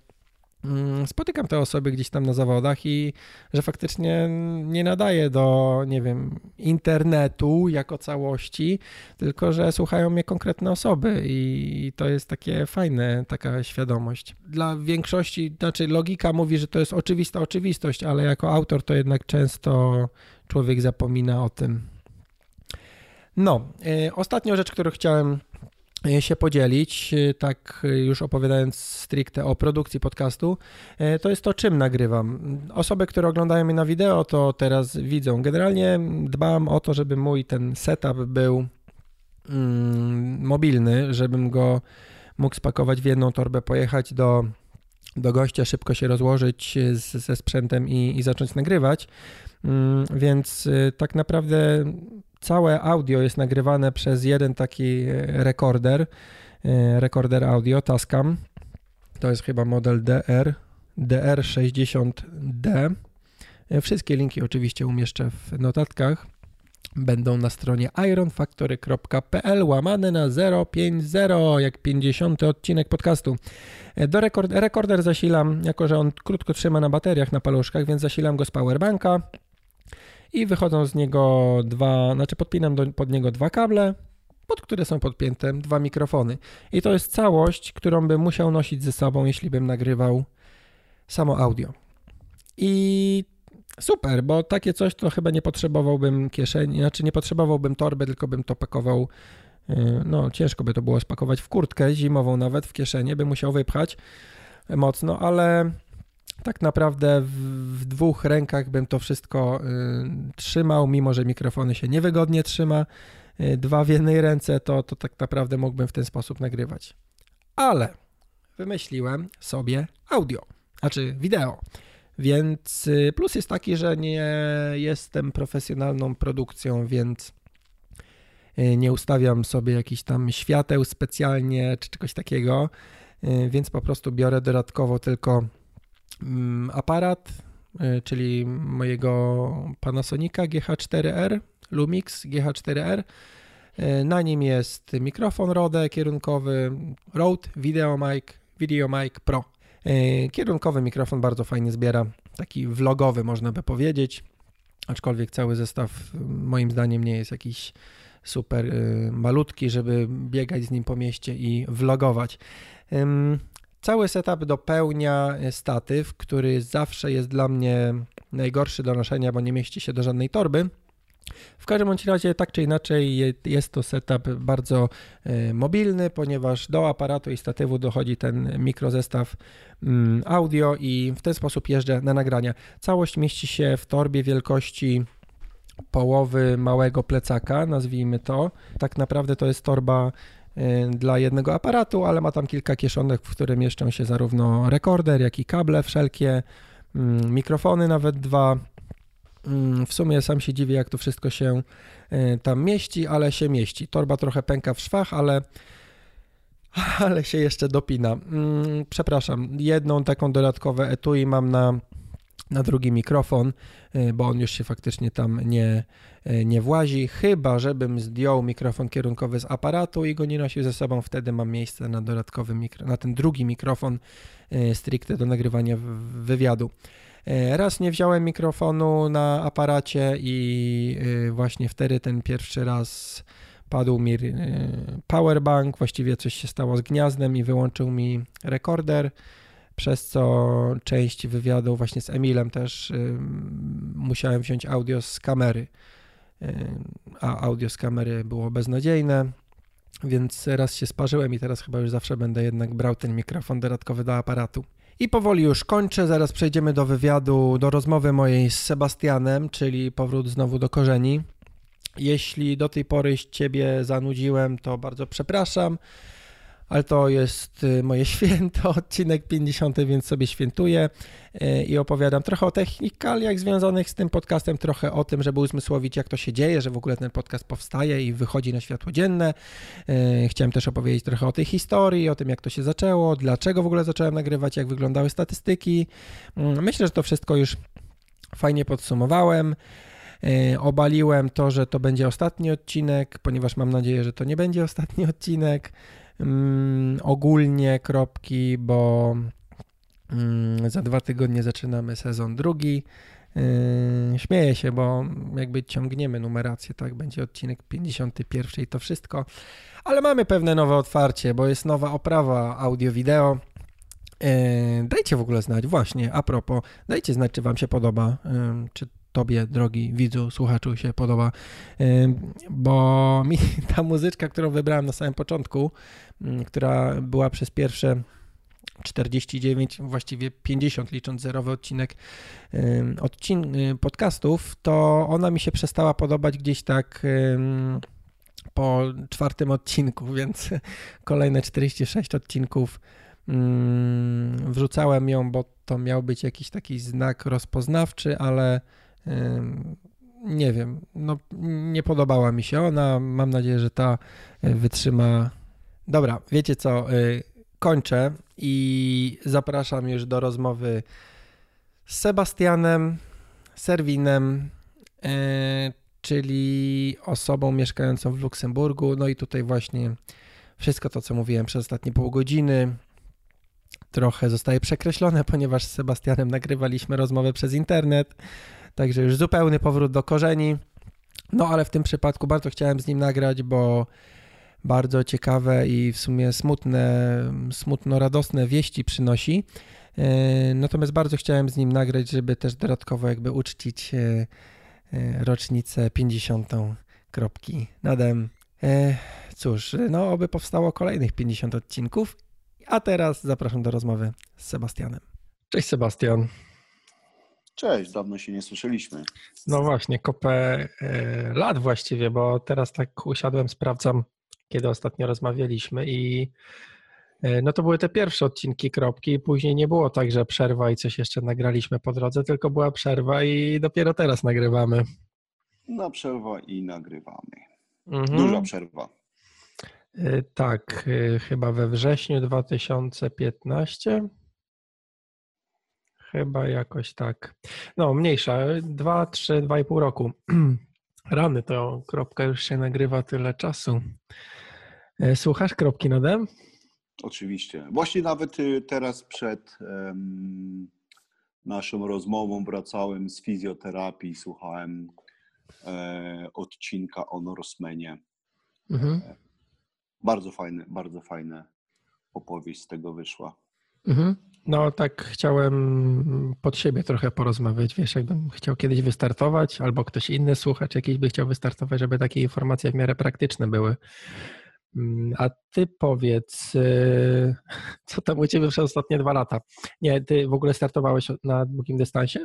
spotykam te osoby gdzieś tam na zawodach i że faktycznie nie nadaje do, nie wiem, internetu jako całości, tylko że słuchają mnie konkretne osoby i to jest takie fajne, taka świadomość. Dla większości, znaczy logika mówi, że to jest oczywista oczywistość, ale jako autor to jednak często człowiek zapomina o tym. No, y, ostatnią rzecz, którą chciałem się podzielić, y, tak już opowiadając stricte o produkcji podcastu, to jest to, czym nagrywam. Osoby, które oglądają mnie na wideo, to teraz widzą. Generalnie dbam o to, żeby mój ten setup był mm, mobilny, żebym go mógł spakować w jedną torbę, pojechać do, do gościa, szybko się rozłożyć z, ze sprzętem i, i zacząć nagrywać. Mm, więc tak naprawdę całe audio jest nagrywane przez jeden taki e, rekorder, e, rekorder audio Tascam. To jest chyba model DR, DR60D. E, wszystkie linki oczywiście umieszczę w notatkach. Będą na stronie ironfactory.pl łamane na 050, jak 50 odcinek podcastu. Do rekord, rekorder zasilam, jako że on krótko trzyma na bateriach, na paluszkach, więc zasilam go z powerbanka i wychodzą z niego dwa, znaczy podpinam do, pod niego dwa kable, pod które są podpięte dwa mikrofony. I to jest całość, którą bym musiał nosić ze sobą, jeśli bym nagrywał samo audio. I super, bo takie coś to chyba nie potrzebowałbym kieszeni, znaczy nie potrzebowałbym torby, tylko bym to pakował. Y, no, ciężko by to było spakować w kurtkę zimową, nawet w kieszeni, by musiał wypchać mocno, ale tak naprawdę w, w, dwóch rękach bym to wszystko y, trzymał, mimo że mikrofony się niewygodnie trzyma. Y, dwa w jednej ręce, to, to tak naprawdę mógłbym w ten sposób nagrywać. Ale wymyśliłem sobie audio, znaczy wideo. Więc y, plus jest taki, że nie jestem profesjonalną produkcją, więc y, nie ustawiam sobie jakichś tam świateł specjalnie czy czegoś takiego, y, więc po prostu biorę dodatkowo tylko aparat, y, czyli mojego Panasonica GH4R, Lumix GH4R. Y, na nim jest mikrofon Rode kierunkowy, Rode Video Mic, Video Mic Pro. Y, kierunkowy mikrofon bardzo fajnie zbiera, taki vlogowy można by powiedzieć, aczkolwiek cały zestaw moim zdaniem nie jest jakiś super malutki, żeby biegać z nim po mieście i vlogować. Cały setup dopełnia statyw, który zawsze jest dla mnie najgorszy do noszenia, bo nie mieści się do żadnej torby. W każdym bądź razie, tak czy inaczej, jest to setup bardzo e, mobilny, ponieważ do aparatu i statywu dochodzi ten mikrozestaw mm, audio i w ten sposób jeżdżę na nagrania. Całość mieści się w torbie wielkości połowy małego plecaka, nazwijmy to. Tak naprawdę to jest torba dla jednego aparatu, ale ma tam kilka kieszonek, w które mieszczą się zarówno rekorder, jak i kable wszelkie, mm, mikrofony nawet dwa. Mm, w sumie sam się dziwię, jak to wszystko się y, tam mieści, ale się mieści. Torba trochę pęka w szwach, ale ale się jeszcze dopina. Mm, przepraszam, jedną taką dodatkową etui mam na na drugi mikrofon, y, bo on już się faktycznie tam nie, y, nie włazi, chyba żebym zdjął mikrofon kierunkowy z aparatu i go nie nosił ze sobą, wtedy mam miejsce na dodatkowy mikro, na ten drugi mikrofon y, stricte do nagrywania wywiadu. Raz nie wziąłem mikrofonu na aparacie i właśnie wtedy ten pierwszy raz padł mi powerbank, właściwie coś się stało z gniazdem i wyłączył mi rekorder przez co część wywiadu właśnie z Emilem też y, musiałem wziąć audio z kamery, y, a audio z kamery było beznadziejne, więc raz się sparzyłem i teraz chyba już zawsze będę jednak brał ten mikrofon dodatkowy do aparatu. I powoli już kończę, zaraz przejdziemy do wywiadu, do rozmowy mojej z Sebastianem, czyli powrót znowu do korzeni. Jeśli do tej pory Ciebie zanudziłem, to bardzo przepraszam ale to jest y, moje święto, odcinek 50, więc sobie świętuję y, i opowiadam trochę o technikaliach związanych z tym podcastem, trochę o tym, żeby uzmysłowić, jak to się dzieje, że w ogóle ten podcast powstaje i wychodzi na światło dzienne. Y, chciałem też opowiedzieć trochę o tej historii, o tym, jak to się zaczęło, dlaczego w ogóle zacząłem nagrywać, jak wyglądały statystyki. Mm, myślę, że to wszystko już fajnie podsumowałem. Obaliłem to, że to będzie ostatni odcinek, ponieważ mam nadzieję, że to nie będzie ostatni odcinek. Mm, ogólnie kropki, bo Mm, za dwa tygodnie zaczynamy sezon drugi. Yy, śmieję się, bo jakby ciągniemy numerację, tak? Będzie odcinek 51 i to wszystko. Ale mamy pewne nowe otwarcie, bo jest nowa oprawa audio-wideo. Yy, dajcie w ogóle znać, właśnie, a propos, dajcie znać, czy Wam się podoba, yy, czy Tobie, drogi widzu, słuchaczu, się podoba, bo mi ta muzyczka, którą wybrałem na samym początku, która była przez pierwsze 49, właściwie 50 licząc zerowy odcinek odcin y, podcastów, to ona mi się przestała podobać gdzieś tak po czwartym odcinku, więc kolejne 46 odcinków wrzucałem ją, bo to miał być jakiś taki znak rozpoznawczy, ale nie wiem, no nie podobała mi się ona. Mam nadzieję, że ta y, wytrzyma. Dobra, wiecie co? Y, kończę i zapraszam już do rozmowy z Sebastianem Serwinem, e, czyli osobą mieszkającą w Luksemburgu. No i tutaj właśnie wszystko to, co mówiłem przez ostatnie pół godziny, trochę zostaje przekreślone, ponieważ z Sebastianem nagrywaliśmy rozmowę przez internet, także już zupełny powrót do korzeni. No ale w tym przypadku bardzo chciałem z nim nagrać, bo bardzo ciekawe i w sumie smutne, smutno-radosne wieści przynosi. E, natomiast bardzo chciałem z nim nagrać, żeby też dodatkowo jakby uczcić e, e, rocznicę 50. kropki nadem. Cóż, no oby powstało kolejnych 50 odcinków. A teraz zapraszam do rozmowy z Sebastianem. Cześć Sebastian.
Cześć, dawno się nie słyszeliśmy.
No właśnie, kopę lat właściwie, bo teraz tak usiadłem, sprawdzam kiedy ostatnio rozmawialiśmy i e, no to były te pierwsze odcinki kropki, później nie było tak, że przerwa i coś jeszcze nagraliśmy po drodze, tylko była przerwa i dopiero teraz nagrywamy.
No przerwa i nagrywamy. Mhm. Duża przerwa.
E, tak, e, chyba we wrześniu 2015. Chyba jakoś tak. No, mniejsza, 2, 3, 2,5 roku. Rany, to kropka już się nagrywa tyle czasu. E, słuchasz kropki nade?
Oczywiście. Właśnie nawet y, teraz przed um, naszą rozmową wracałem z fizjoterapii, słuchałem e, odcinka o Norsemanie. Mhm. E, bardzo fajne, bardzo fajne opowieść z tego wyszła.
Mhm. No tak chciałem pod siebie trochę porozmawiać, wiesz, jakbym chciał kiedyś wystartować, albo ktoś inny słuchacz jakiś by chciał wystartować, żeby takie informacje w miarę praktyczne były. Mm, a ty powiedz, y, co tam u ciebie przez ostatnie dwa lata? Nie, ty w ogóle startowałeś na długim dystansie?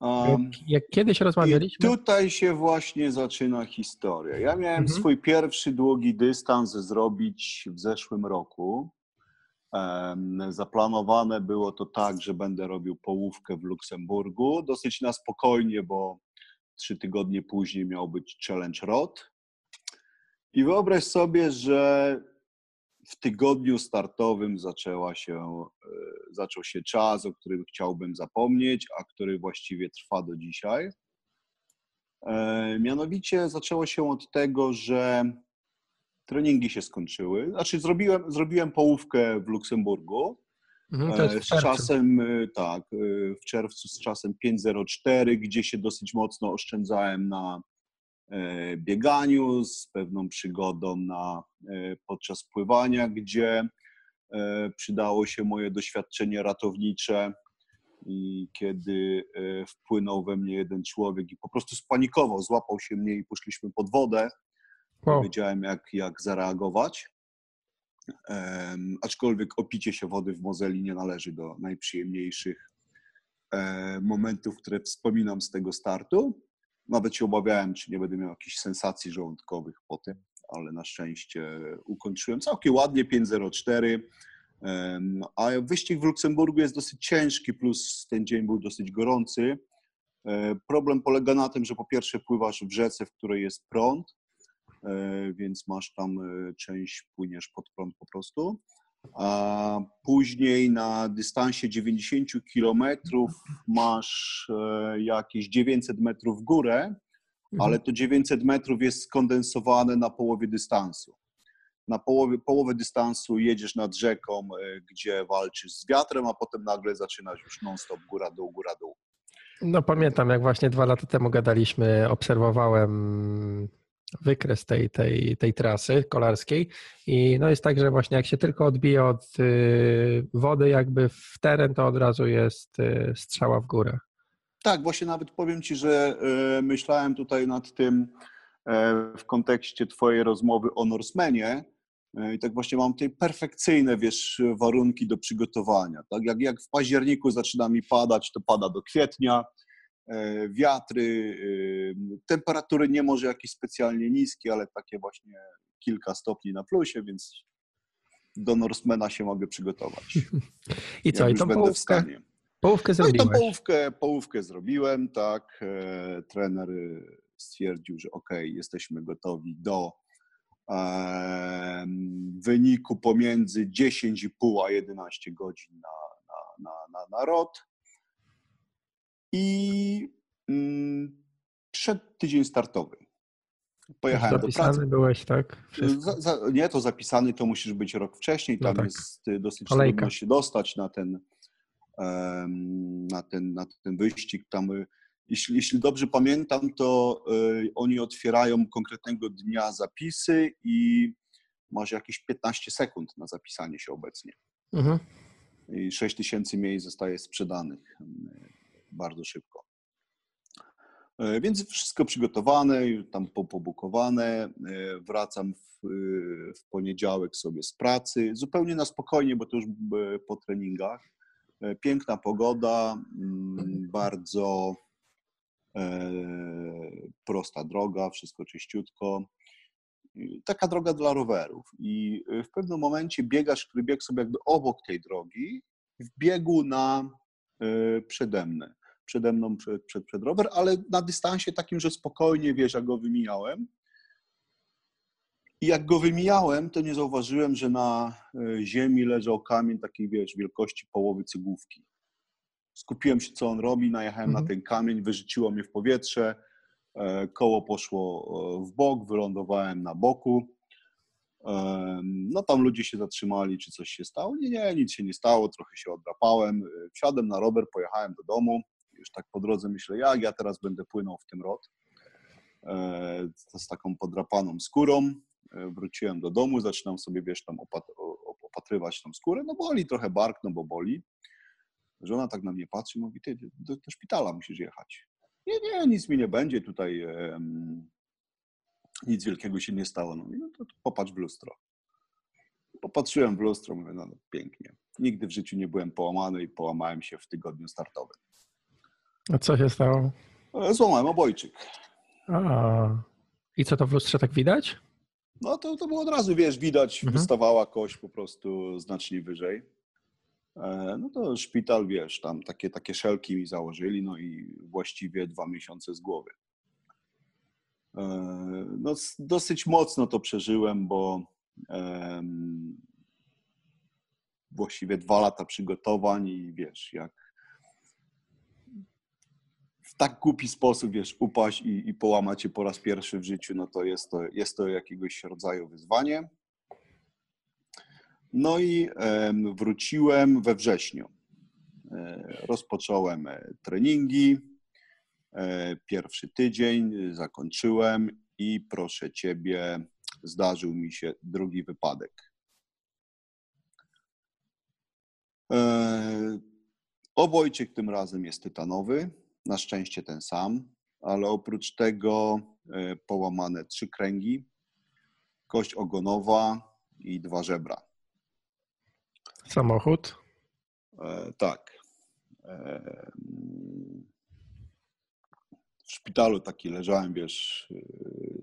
Um, jak, kiedyś rozmawialiśmy.
tutaj się właśnie zaczyna historia. Ja miałem mhm. swój pierwszy długi dystans zrobić w zeszłym roku. Zaplanowane było to tak, że będę robił połówkę w Luksemburgu. Dosyć na spokojnie, bo trzy tygodnie później miał być challenge rod. I wyobraź sobie, że w tygodniu startowym zaczęła się, e, zaczął się czas, o którym chciałbym zapomnieć, a który właściwie trwa do dzisiaj. E, mianowicie zaczęło się od tego, że treningi się skończyły. Znaczy, zrobiłem, zrobiłem połówkę w Luksemburgu. Mhm, z czasem, tak, w czerwcu z czasem 5.04, gdzie się dosyć mocno oszczędzałem na, E, bieganiu, z pewną przygodą na, e, podczas pływania, gdzie e, przydało się moje doświadczenie ratownicze. I kiedy wpłynął we mnie jeden człowiek i po prostu spanikował, złapał się mnie i poszliśmy pod wodę, wow. wiedziałem, jak, jak zareagować. Um, aczkolwiek opicie się wody w Mozeli nie należy do najprzyjemniejszych um, momentów, które wspominam z tego startu. Nawet się obawiałem, czy nie będę miał jakichś sensacji żołądkowych po tym, ale na szczęście ukończyłem całkiem ładnie 5.04. A wyścig w Luksemburgu jest dosyć ciężki, plus ten dzień był dosyć gorący. E, problem polega na tym, że po pierwsze pływasz w rzece, w której jest prąd, więc masz tam e, część, płyniesz pod prąd po prostu a później na dystansie 90 km masz e, jakieś 900 metrów w górę, mhm. ale to 900 metrów jest skondensowane na połowie dystansu. na połowie, połowę dystansu jedziesz nad rzeką, gdzie walczysz z wiatrem, a potem nagle zaczynasz już non-stop góra-dół, góra-dół.
No pamiętam, jak właśnie dwa lata temu gadaliśmy, obserwowałem wykres tej, tej, tej trasy kolarskiej i no jest tak, że właśnie jak się tylko odbije od y, wody jakby w teren, to od razu jest y, strzała w górę.
Tak, właśnie nawet powiem Ci, że y, myślałem tutaj nad tym w kontekście Twojej rozmowy o Norsemanie, i tak właśnie mam tutaj perfekcyjne, wiesz, warunki do przygotowania. Tak? Jak, jak w październiku zaczyna mi padać, to pada do kwietnia. E, wiatry, e, temperatury nie może jakieś specjalnie niskie, ale takie właśnie kilka stopni na plusie, więc do Norsemana się mogę przygotować.
I co, i tą połówkę, połówkę zrobiłeś?
No i tą połówkę, połówkę zrobiłem, tak. E, trener stwierdził, że ok, jesteśmy gotowi do wyniku pomiędzy 10,5 a 11 godzin na, na, na, na, na rot. I mm, przed tydzień startowy.
Pojechałem zapisany do pracy. byłeś, tak?
Za, za, nie, to zapisany to musisz być rok wcześniej. Tam no tak. jest y, dosyć Kolejka. trudno się dostać na ten, um, na ten, na ten wyścig. Tam, y, jeśli, jeśli dobrze pamiętam, to y, oni otwierają konkretnego dnia zapisy i masz jakieś 15 sekund na zapisanie się obecnie. Mhm. I 6 tysięcy miejsc zostaje sprzedanych bardzo szybko. E, więc wszystko przygotowane, tam pobukowane. E, wracam w, w, poniedziałek sobie z pracy, zupełnie na spokojnie, bo to już po treningach. E, piękna pogoda, mm, bardzo prosta droga, wszystko czyściutko. Taka droga dla rowerów. I w pewnym momencie biegasz, który biegł sobie jakby obok tej drogi, w biegu na przede mną przede mną przed, przed, przed rower, ale na dystansie takim, że spokojnie, wiesz, jak go wymijałem. I jak go wymijałem, to nie zauważyłem, że na e, ziemi leżał kamień takiej, wiesz, wielkości połowy cygłówki. Skupiłem się, co on robi, najechałem mhm. na ten kamień, wyrzuciło mnie w powietrze, e, koło poszło e, w bok, wylądowałem na boku. No tam ludzie się zatrzymali, czy coś się stało. Nie, nie, nic się nie stało, trochę się odrapałem. Wsiadłem na rower, pojechałem do domu już tak po drodze myślę, jak ja teraz będę płynął w tym rot e, z taką podrapaną skórą. E, wróciłem do domu, zaczynam sobie, wiesz, tam opatrywać tą skórę, no boli trochę bark, no bo boli. Żona tak na mnie patrzy, mówi, ty do, do szpitala musisz jechać. Nie, nie, nic mi nie będzie tutaj, nic wielkiego się nie stało. No, no to, to popatrz w lustro. Popatrzyłem w lustro, mówię, no, no pięknie. Nigdy w życiu nie byłem połamany i połamałem się w tygodniu startowym.
A co się stało?
E, złamałem obojczyk.
A. I co to w lustrze tak widać?
No to, to było od razu, wiesz, widać, mhm. wystawała kość po prostu znacznie wyżej. E, no to szpital, wiesz, tam takie, takie szelki mi założyli, no i właściwie dwa miesiące z głowy. E, no dosyć mocno to przeżyłem, bo um, właściwie dwa lata przygotowań i wiesz, jak w tak głupi sposób, wiesz, upaść i, i połamać się po raz pierwszy w życiu, no to jest to, jest to jakiegoś rodzaju wyzwanie. No i wróciłem we wrześniu. E, rozpocząłem e, treningi. E, pierwszy tydzień zakończyłem i proszę ciebie, zdarzył mi się drugi wypadek. Obojczyk tym razem jest tytanowy na szczęście ten sam, ale oprócz tego e, połamane trzy kręgi, kość ogonowa i dwa żebra.
Samochód?
E, tak. E, w szpitalu taki leżałem, wiesz,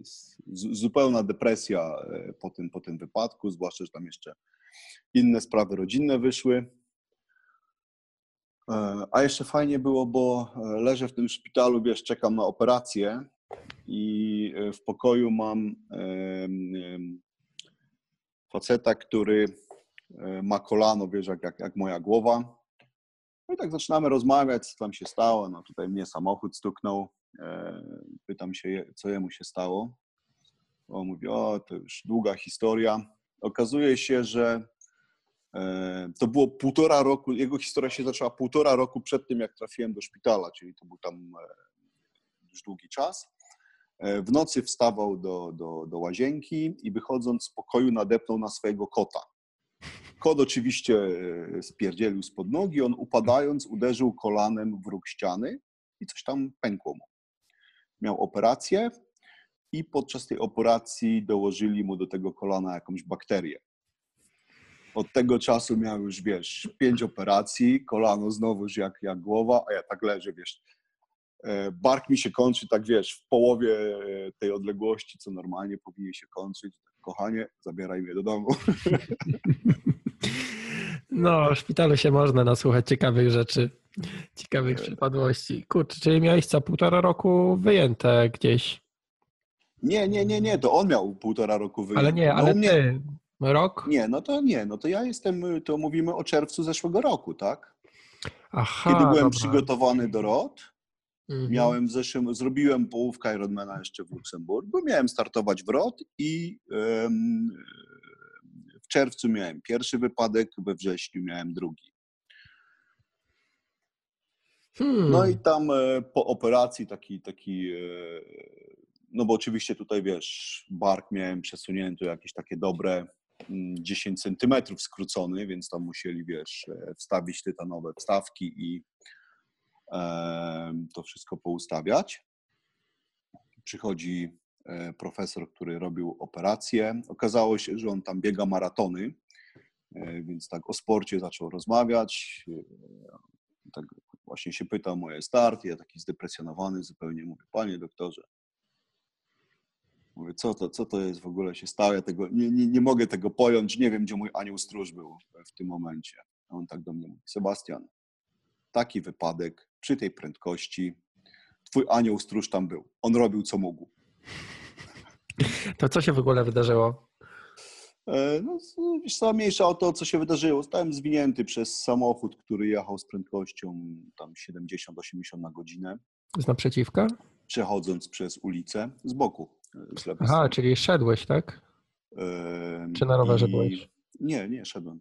z, zupełna depresja po tym, po tym wypadku, zwłaszcza, że tam jeszcze inne sprawy rodzinne wyszły. E, a jeszcze fajnie było, bo e, leżę w tym szpitalu, wiesz, czekam na operację i e, w pokoju mam faceta, który ma kolano, wiesz, jak, jak, moja głowa. No i tak zaczynamy rozmawiać, co tam się stało. No tutaj mnie samochód stuknął. Pytam się, co jemu się stało. On mówi, o, to już długa historia. okazuje się, że to było półtora roku, jego historia się zaczęła półtora roku przed tym, jak trafiłem do szpitala, czyli to był tam e, już długi czas. E, w nocy wstawał do, do, do łazienki i wychodząc z pokoju nadepnął na swojego kota. Kot oczywiście spierdzielił spod nogi, on upadając uderzył kolanem w róg ściany i coś tam pękło mu. Miał operację, i podczas tej operacji dołożyli mu do tego kolana jakąś bakterię. Od tego czasu miał już, wiesz, pięć operacji, kolano znowuż jak, jak głowa, a ja tak leżę, wiesz, e, bark mi się kończy, tak wiesz, w połowie e, tej odległości, co normalnie powinien się kończyć. Kochanie, zabieraj mnie do domu.
No, w szpitalu się można nasłuchać ciekawych rzeczy, ciekawych przypadłości. Kurczę, czyli miałeś co półtora roku wyjęte gdzieś
nie, nie, nie, nie, to on miał półtora roku wyjazdu.
Ale nie, no ale mnie... ty, rok?
Nie, no to nie, no to ja jestem, to mówimy o czerwcu zeszłego roku, tak?
Aha,
Kiedy byłem dobra. przygotowany do ROT, mhm. miałem w zeszłym, zrobiłem połówkę Ironmana jeszcze w Luksemburgu, miałem startować w ROT i um, w czerwcu miałem pierwszy wypadek, we wrześniu miałem drugi. Hmm. No i tam e, po operacji taki, taki e, no bo oczywiście tutaj wiesz, bark miałem przesunięty jakieś takie dobre 10 mm, centymetrów skrócony, więc tam musieli, wiesz, e, wstawić tytanowe wstawki i e, to wszystko poustawiać. Przychodzi e, profesor, który robił operację. Okazało się, że on tam biega maratony, więc tak o sporcie zaczął rozmawiać. Tak właśnie się pytał moje starty, ja taki zdepresjonowany zupełnie mówię, panie doktorze, Mówię, co to, co to jest w ogóle się stało? Ja tego, nie, nie, nie mogę tego pojąć, nie wiem, gdzie mój anioł stróż był w tym momencie. A on tak do mnie mówi, Sebastian, taki wypadek przy tej prędkości, twój anioł stróż tam był. On robił, co mógł.
To co się w ogóle wydarzyło?
E, no, wiesz co, mniejsza o to, co się wydarzyło. Zostałem zwinięty przez samochód, który jechał z prędkością tam 70-80 na godzinę.
Z naprzeciwka?
Przechodząc przez ulicę z boku.
Aha, czyli szedłeś, tak? Czy na rowerze I... byłeś?
Nie, nie, szedłem.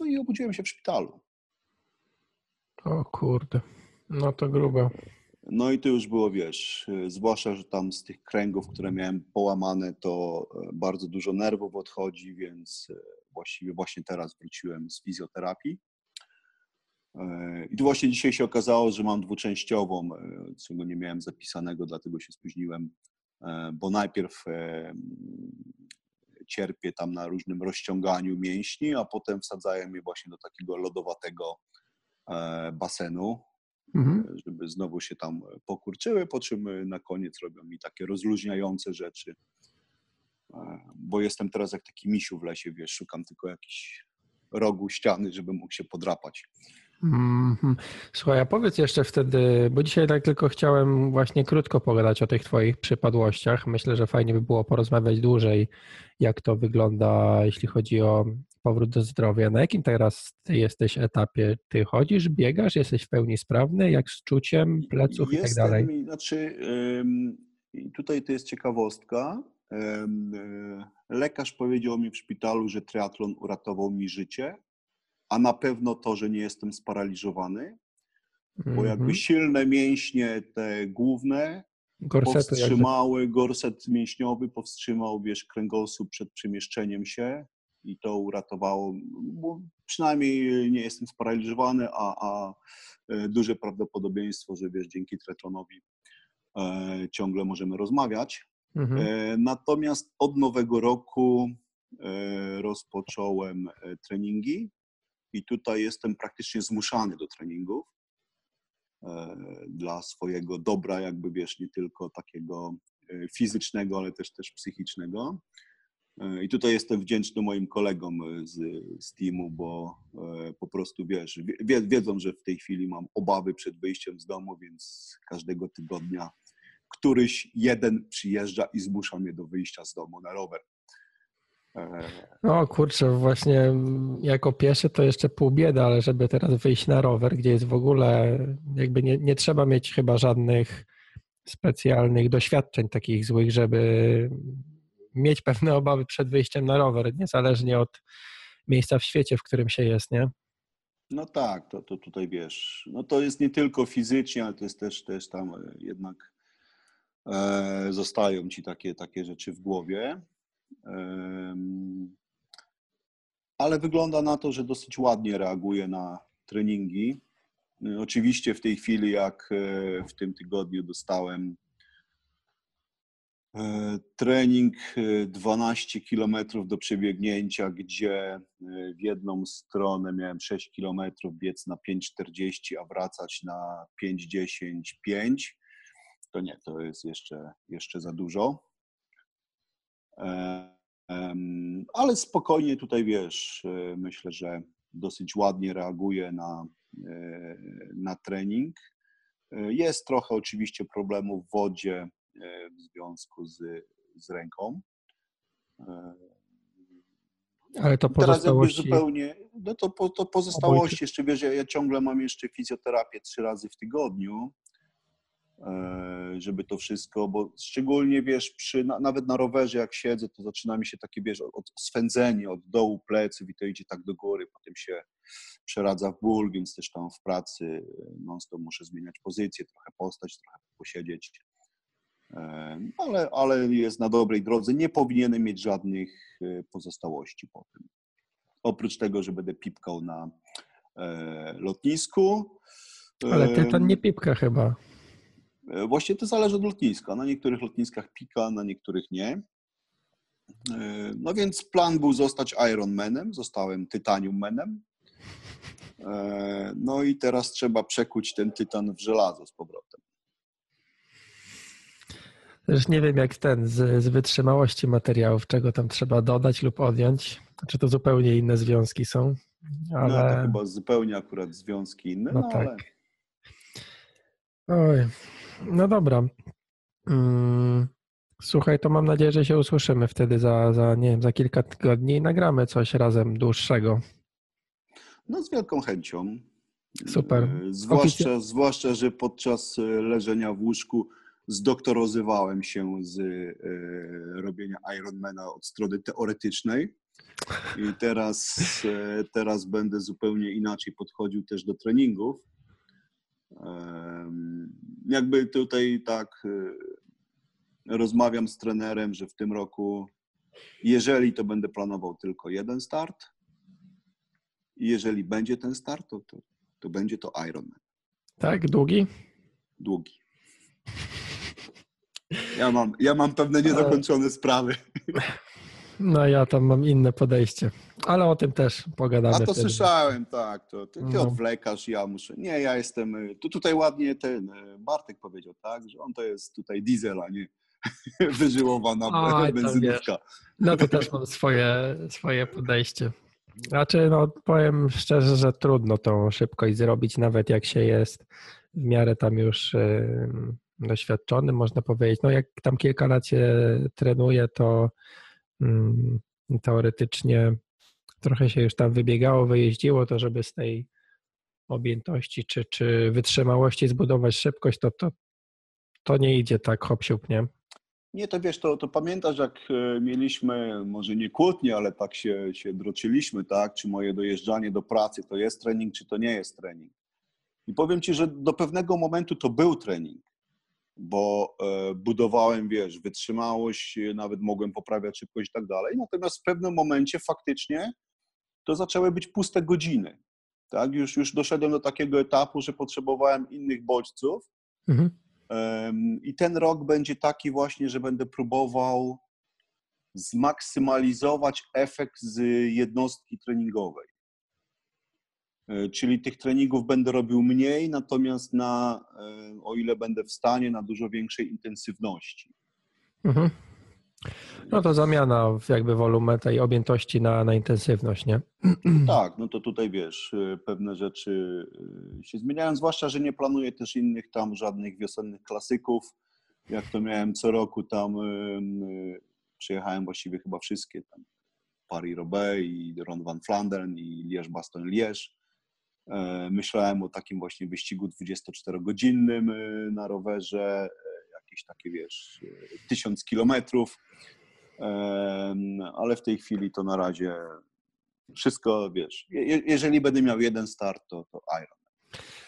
No i obudziłem się w szpitalu.
O kurde, no to grubo.
No i to już było, wiesz, zwłaszcza, że tam z tych kręgów, które miałem połamane, to e, bardzo dużo nerwów odchodzi, więc e, właściwie właśnie teraz wróciłem z fizjoterapii. E, I tu właśnie dzisiaj się okazało, że mam dwuczęściową, e, czego nie miałem zapisanego, dlatego się spóźniłem, e, bo najpierw cierpię tam na różnym rozciąganiu mięśni, a potem wsadzają mnie właśnie do takiego lodowatego basenu, mhm. żeby znowu się tam pokurczyły, po czym na koniec robią mi takie rozluźniające rzeczy, bo jestem teraz jak taki misiu w lesie, wiesz, szukam tylko jakiś rogu ściany, żeby mógł się podrapać.
Mm-hmm. Słuchaj, a powiedz jeszcze wtedy, bo dzisiaj tak tylko chciałem właśnie krótko pogadać o tych Twoich przypadłościach. Myślę, że fajnie by było porozmawiać dłużej, jak to wygląda, jeśli chodzi o powrót do zdrowia. Na jakim teraz Ty jesteś etapie? Ty chodzisz, biegasz, jesteś w pełni sprawny, jak z czuciem pleców Jestem, i tak dalej?
Znaczy, tutaj to jest ciekawostka. E, lekarz powiedział mi w szpitalu, że triatlon uratował mi życie a na pewno to, że nie jestem sparaliżowany, bo jakby mhm. silne mięśnie te główne Gorsety powstrzymały, jakby. gorset mięśniowy powstrzymał, wiesz, kręgosłup przed przemieszczeniem się i to uratowało, bo przynajmniej nie jestem sparaliżowany, a, a e, duże prawdopodobieństwo, że wiesz, dzięki Tretonowi e, ciągle możemy rozmawiać. Mhm. E, natomiast od nowego roku e, rozpocząłem e, treningi i tutaj jestem praktycznie zmuszany do treningów e, dla swojego dobra, jakby wiesz, nie tylko takiego e, fizycznego, ale też też psychicznego. E, I tutaj jestem wdzięczny moim kolegom z, z teamu, bo po prostu wiesz, wiedzą, że w tej chwili mam obawy przed wyjściem z domu, więc każdego tygodnia któryś jeden przyjeżdża i zmusza mnie do wyjścia z domu na rower.
No kurczę, właśnie jako pieszy to jeszcze pół bieda, ale żeby teraz wyjść na rower, gdzie jest w ogóle jakby nie, nie trzeba mieć chyba żadnych specjalnych doświadczeń takich złych, żeby mieć pewne obawy przed wyjściem na rower, niezależnie od miejsca w świecie, w którym się jest, nie?
No tak, to, to tutaj wiesz, no to jest nie tylko fizycznie, ale to jest też, też tam e, jednak e, zostają ci takie, takie rzeczy w głowie. Ale wygląda na to, że dosyć ładnie reaguje na treningi. Oczywiście w tej chwili, jak e, w tym tygodniu dostałem E, trening 12 e, km do przebiegnięcia, gdzie w jedną stronę miałem 6 km biec na 5,40, a wracać na 5,10, 5. To nie, to jest jeszcze, jeszcze za dużo. Ale spokojnie tutaj wiesz, myślę, że dosyć ładnie reaguje na, na trening. Jest trochę oczywiście problemów w wodzie, E, w związku z, z ręką.
E, Ale to pozostałości...
Teraz zupełnie, no to, po, to pozostałości, jeszcze wiesz, ja, ja ciągle mam jeszcze fizjoterapię trzy razy w tygodniu, e, żeby to wszystko, bo szczególnie wiesz, przy, nawet na rowerze jak siedzę, to zaczyna mi się takie, wiesz, od swędzenie od dołu pleców i to idzie tak do góry, potem się przeradza w ból, więc też tam w pracy non stop muszę zmieniać pozycję, trochę postać, trochę posiedzieć ale, ale jest na dobrej drodze. Nie powinienem mieć żadnych e, pozostałości po tym. Oprócz tego, że będę pipkał na e, lotnisku.
Ale ty to nie pipka chyba.
E, właśnie to zależy od lotniska. Na niektórych lotniskach pika, na niektórych nie. No więc plan był zostać Ironmanem, zostałem Titanium Manem. No i teraz trzeba przekuć ten tytan w żelazo z powrotem.
Też nie wiem, jak ten z, z wytrzymałości materiałów, czego tam trzeba dodać lub odjąć. Czy to zupełnie inne związki są?
Ale... No to chyba zupełnie akurat związki inne, no, no tak. ale...
Oj, no dobra. Mm, słuchaj, to mam nadzieję, że się usłyszymy wtedy za, za, nie wiem, za kilka tygodni i nagramy coś razem dłuższego.
No z wielką chęcią.
Super.
E, zwłaszcza, zwłaszcza, że podczas e, leżenia w łóżku zdoktorozywałem się z e, robienia Ironmana od strony teoretycznej i teraz, e, teraz będę zupełnie inaczej podchodził też do treningów. Jakby tutaj tak e, rozmawiam z trenerem, że w tym roku, jeżeli to będę planował tylko jeden start, i jeżeli będzie ten start, to, to, to będzie to Ironman.
Tak, długi?
Długi. Ja mam, ja mam pewne niedokończone sprawy.
No ja tam mam inne podejście, ale o tym też pogadamy. A
to wtedy. słyszałem, tak. To ty, ty no. odwlekasz, ja muszę. Nie, ja jestem. Tu tutaj ładnie ten e, Bartek powiedział, tak, że on to jest tutaj diesel, a nie wyżyłowana Oj, benzynówka.
No to też mam swoje, swoje podejście. Znaczy, no powiem szczerze, że trudno tą szybkość zrobić, nawet jak się jest w miarę tam już doświadczony, można powiedzieć. No jak tam kilka lat się trenuje, to teoretycznie trochę się już tam wybiegało, wyjeździło, to żeby z tej objętości czy, czy wytrzymałości zbudować szybkość, to, to, to nie idzie tak hop nie?
Nie, to wiesz, to, to pamiętasz, jak e, mieliśmy, może nie kłótnie, ale tak się, się droczyliśmy, tak? Czy moje dojeżdżanie do pracy to jest trening, czy to nie jest trening. I powiem Ci, że do pewnego momentu to był trening bo e, budowałem, wiesz, wytrzymałość, nawet mogłem poprawiać szybkość i tak dalej. Natomiast w pewnym momencie faktycznie to zaczęły być puste godziny. Tak? Już, już doszedłem do takiego etapu, że potrzebowałem innych bodźców. Mhm. I ten rok będzie taki właśnie, że będę próbował zmaksymalizować efekt z jednostki treningowej. E, czyli tych treningów będę robił mniej, natomiast na, e, o ile będę w stanie, na dużo większej intensywności. Mhm.
No to zamiana jakby wolumen tej objętości na, na intensywność, nie?
Tak, no to tutaj wiesz, e, pewne rzeczy się zmieniają, zwłaszcza, że nie planuję też innych tam żadnych wiosennych klasyków. Jak to miałem co roku tam, przyjechałem właściwie chyba wszystkie tam. Paris-Roubaix i Ron van Flandern i Liège-Bastogne-Liège. E, myślałem o takim właśnie wyścigu 24-godzinnym e, na rowerze, e, jakieś takie, wiesz, tysiąc kilometrów. ale w tej chwili to na razie wszystko, wiesz, jeżeli będę miał jeden start, to, to Iron.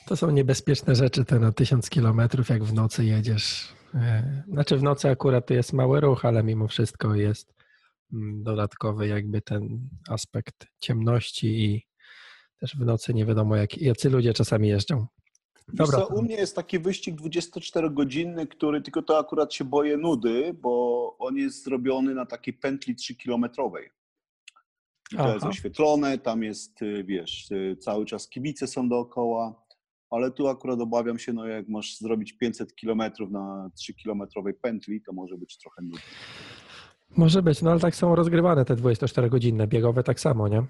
To są niebezpieczne rzeczy te na tysiąc kilometrów, jak w nocy jedziesz. Znaczy w nocy akurat jest mały ruch, ale mimo wszystko jest mm, dodatkowy jakby ten aspekt ciemności i też w nocy nie wiadomo jak, jacy ludzie czasami jeżdżą.
Dobra. Co, u mnie jest taki wyścig 24-godzinny, który tylko to akurat się boję nudy, bo on jest zrobiony na takiej pętli 3-kilometrowej. to jest oświetlone, tam jest, y, wiesz, y, cały czas kibice są dookoła, ale tu akurat obawiam się, no jak masz zrobić 500 kilometrów na 3-kilometrowej pętli, to może być trochę nudne.
Może być, no ale tak są rozgrywane te 24-godzinne, biegowe tak samo, nie?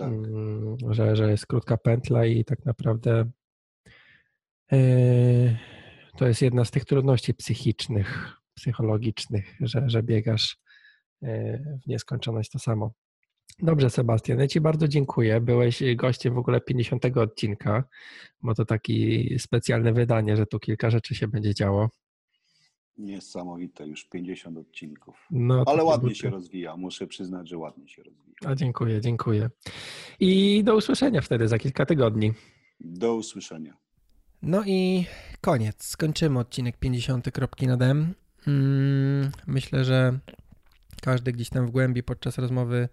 Tak. Mm, że, że jest krótka pętla i tak naprawdę Yy, to jest jedna z tych trudności psychicznych, psychologicznych, że, że biegasz yy, w nieskończoność to samo. Dobrze, Sebastian, ja Ci bardzo dziękuję. Byłeś gościem w ogóle 50 odcinka, bo to taki specjalne wydanie, że tu kilka rzeczy się będzie działo.
Niesamowite, już 50 odcinków. No, Ale ładnie się rozwija, muszę przyznać, że ładnie się rozwija.
A dziękuję, dziękuję. I do usłyszenia wtedy za kilka tygodni.
Do usłyszenia.
No i koniec. Skończymy odcinek 50. Kropki nad M. Mm, myślę, że każdy gdzieś tam w głębi podczas rozmowy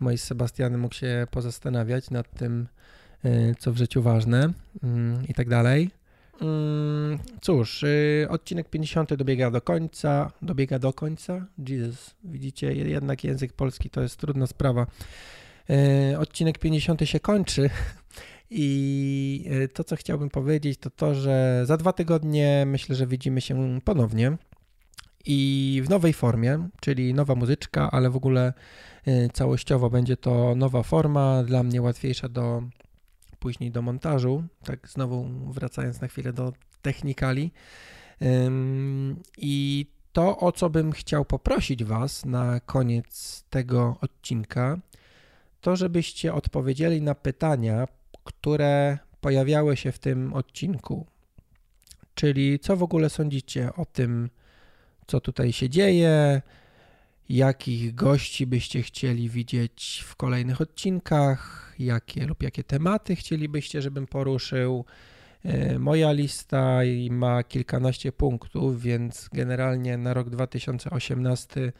mojej z Sebastianem mógł się pozastanawiać nad tym, y, co w życiu ważne mm, i tak dalej. Mm, cóż, y, odcinek 50 dobiega do końca. Dobiega do końca? Jesus, widzicie, jednak język polski to jest trudna sprawa. Y, odcinek 50 się kończy, I e, to, co chciałbym powiedzieć, to to, że za dwa tygodnie myślę, że widzimy się ponownie i w nowej formie, czyli nowa muzyczka, ale w ogóle całościowo będzie to nowa forma, dla mnie łatwiejsza do później do montażu, tak znowu wracając na chwilę do technikali. I to, o co bym chciał poprosić Was na koniec tego odcinka, to żebyście odpowiedzieli na pytania które pojawiały się w tym odcinku. Czyli co w ogóle sądzicie o tym, co tutaj się dzieje, jakich gości byście chcieli widzieć w kolejnych odcinkach, jakie lub jakie tematy chcielibyście, żebym poruszył. E, moja lista ma kilkanaście punktów, więc generalnie na rok 2018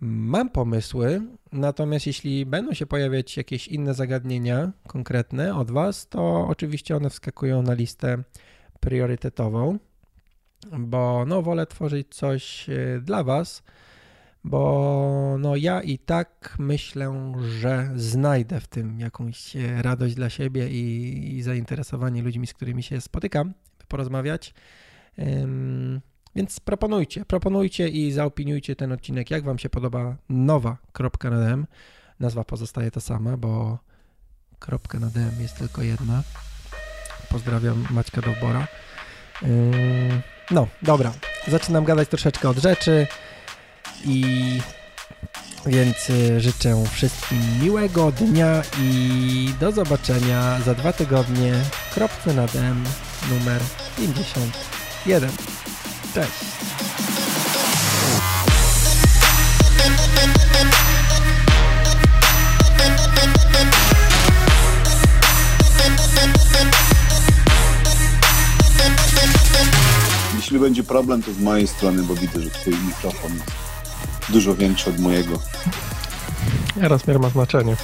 Mam pomysły, natomiast jeśli będą się pojawiać jakieś inne zagadnienia konkretne od Was, to oczywiście one wskakują na listę priorytetową, bo no, wolę tworzyć coś e, dla Was, bo no, ja i tak myślę, że znajdę w tym jakąś e, radość dla siebie i, i zainteresowanie ludźmi, z którymi się spotykam, by porozmawiać. Więc proponujcie, proponujcie i zaopiniujcie ten odcinek, jak Wam się podoba nowa kropka na DM. Nazwa pozostaje ta sama, bo kropka na DM jest tylko jedna. Pozdrawiam Maćka Dowbora. Yy, no, dobra. Zaczynam gadać troszeczkę od rzeczy i więc yy, życzę wszystkim miłego dnia i do zobaczenia za dwa tygodnie. Kropkę na DM numer 51. Cześć.
Jeśli będzie problem, to z mojej strony, bo widzę, że twój mikrofon jest dużo większy od mojego.
Rozmiar ma znaczenie.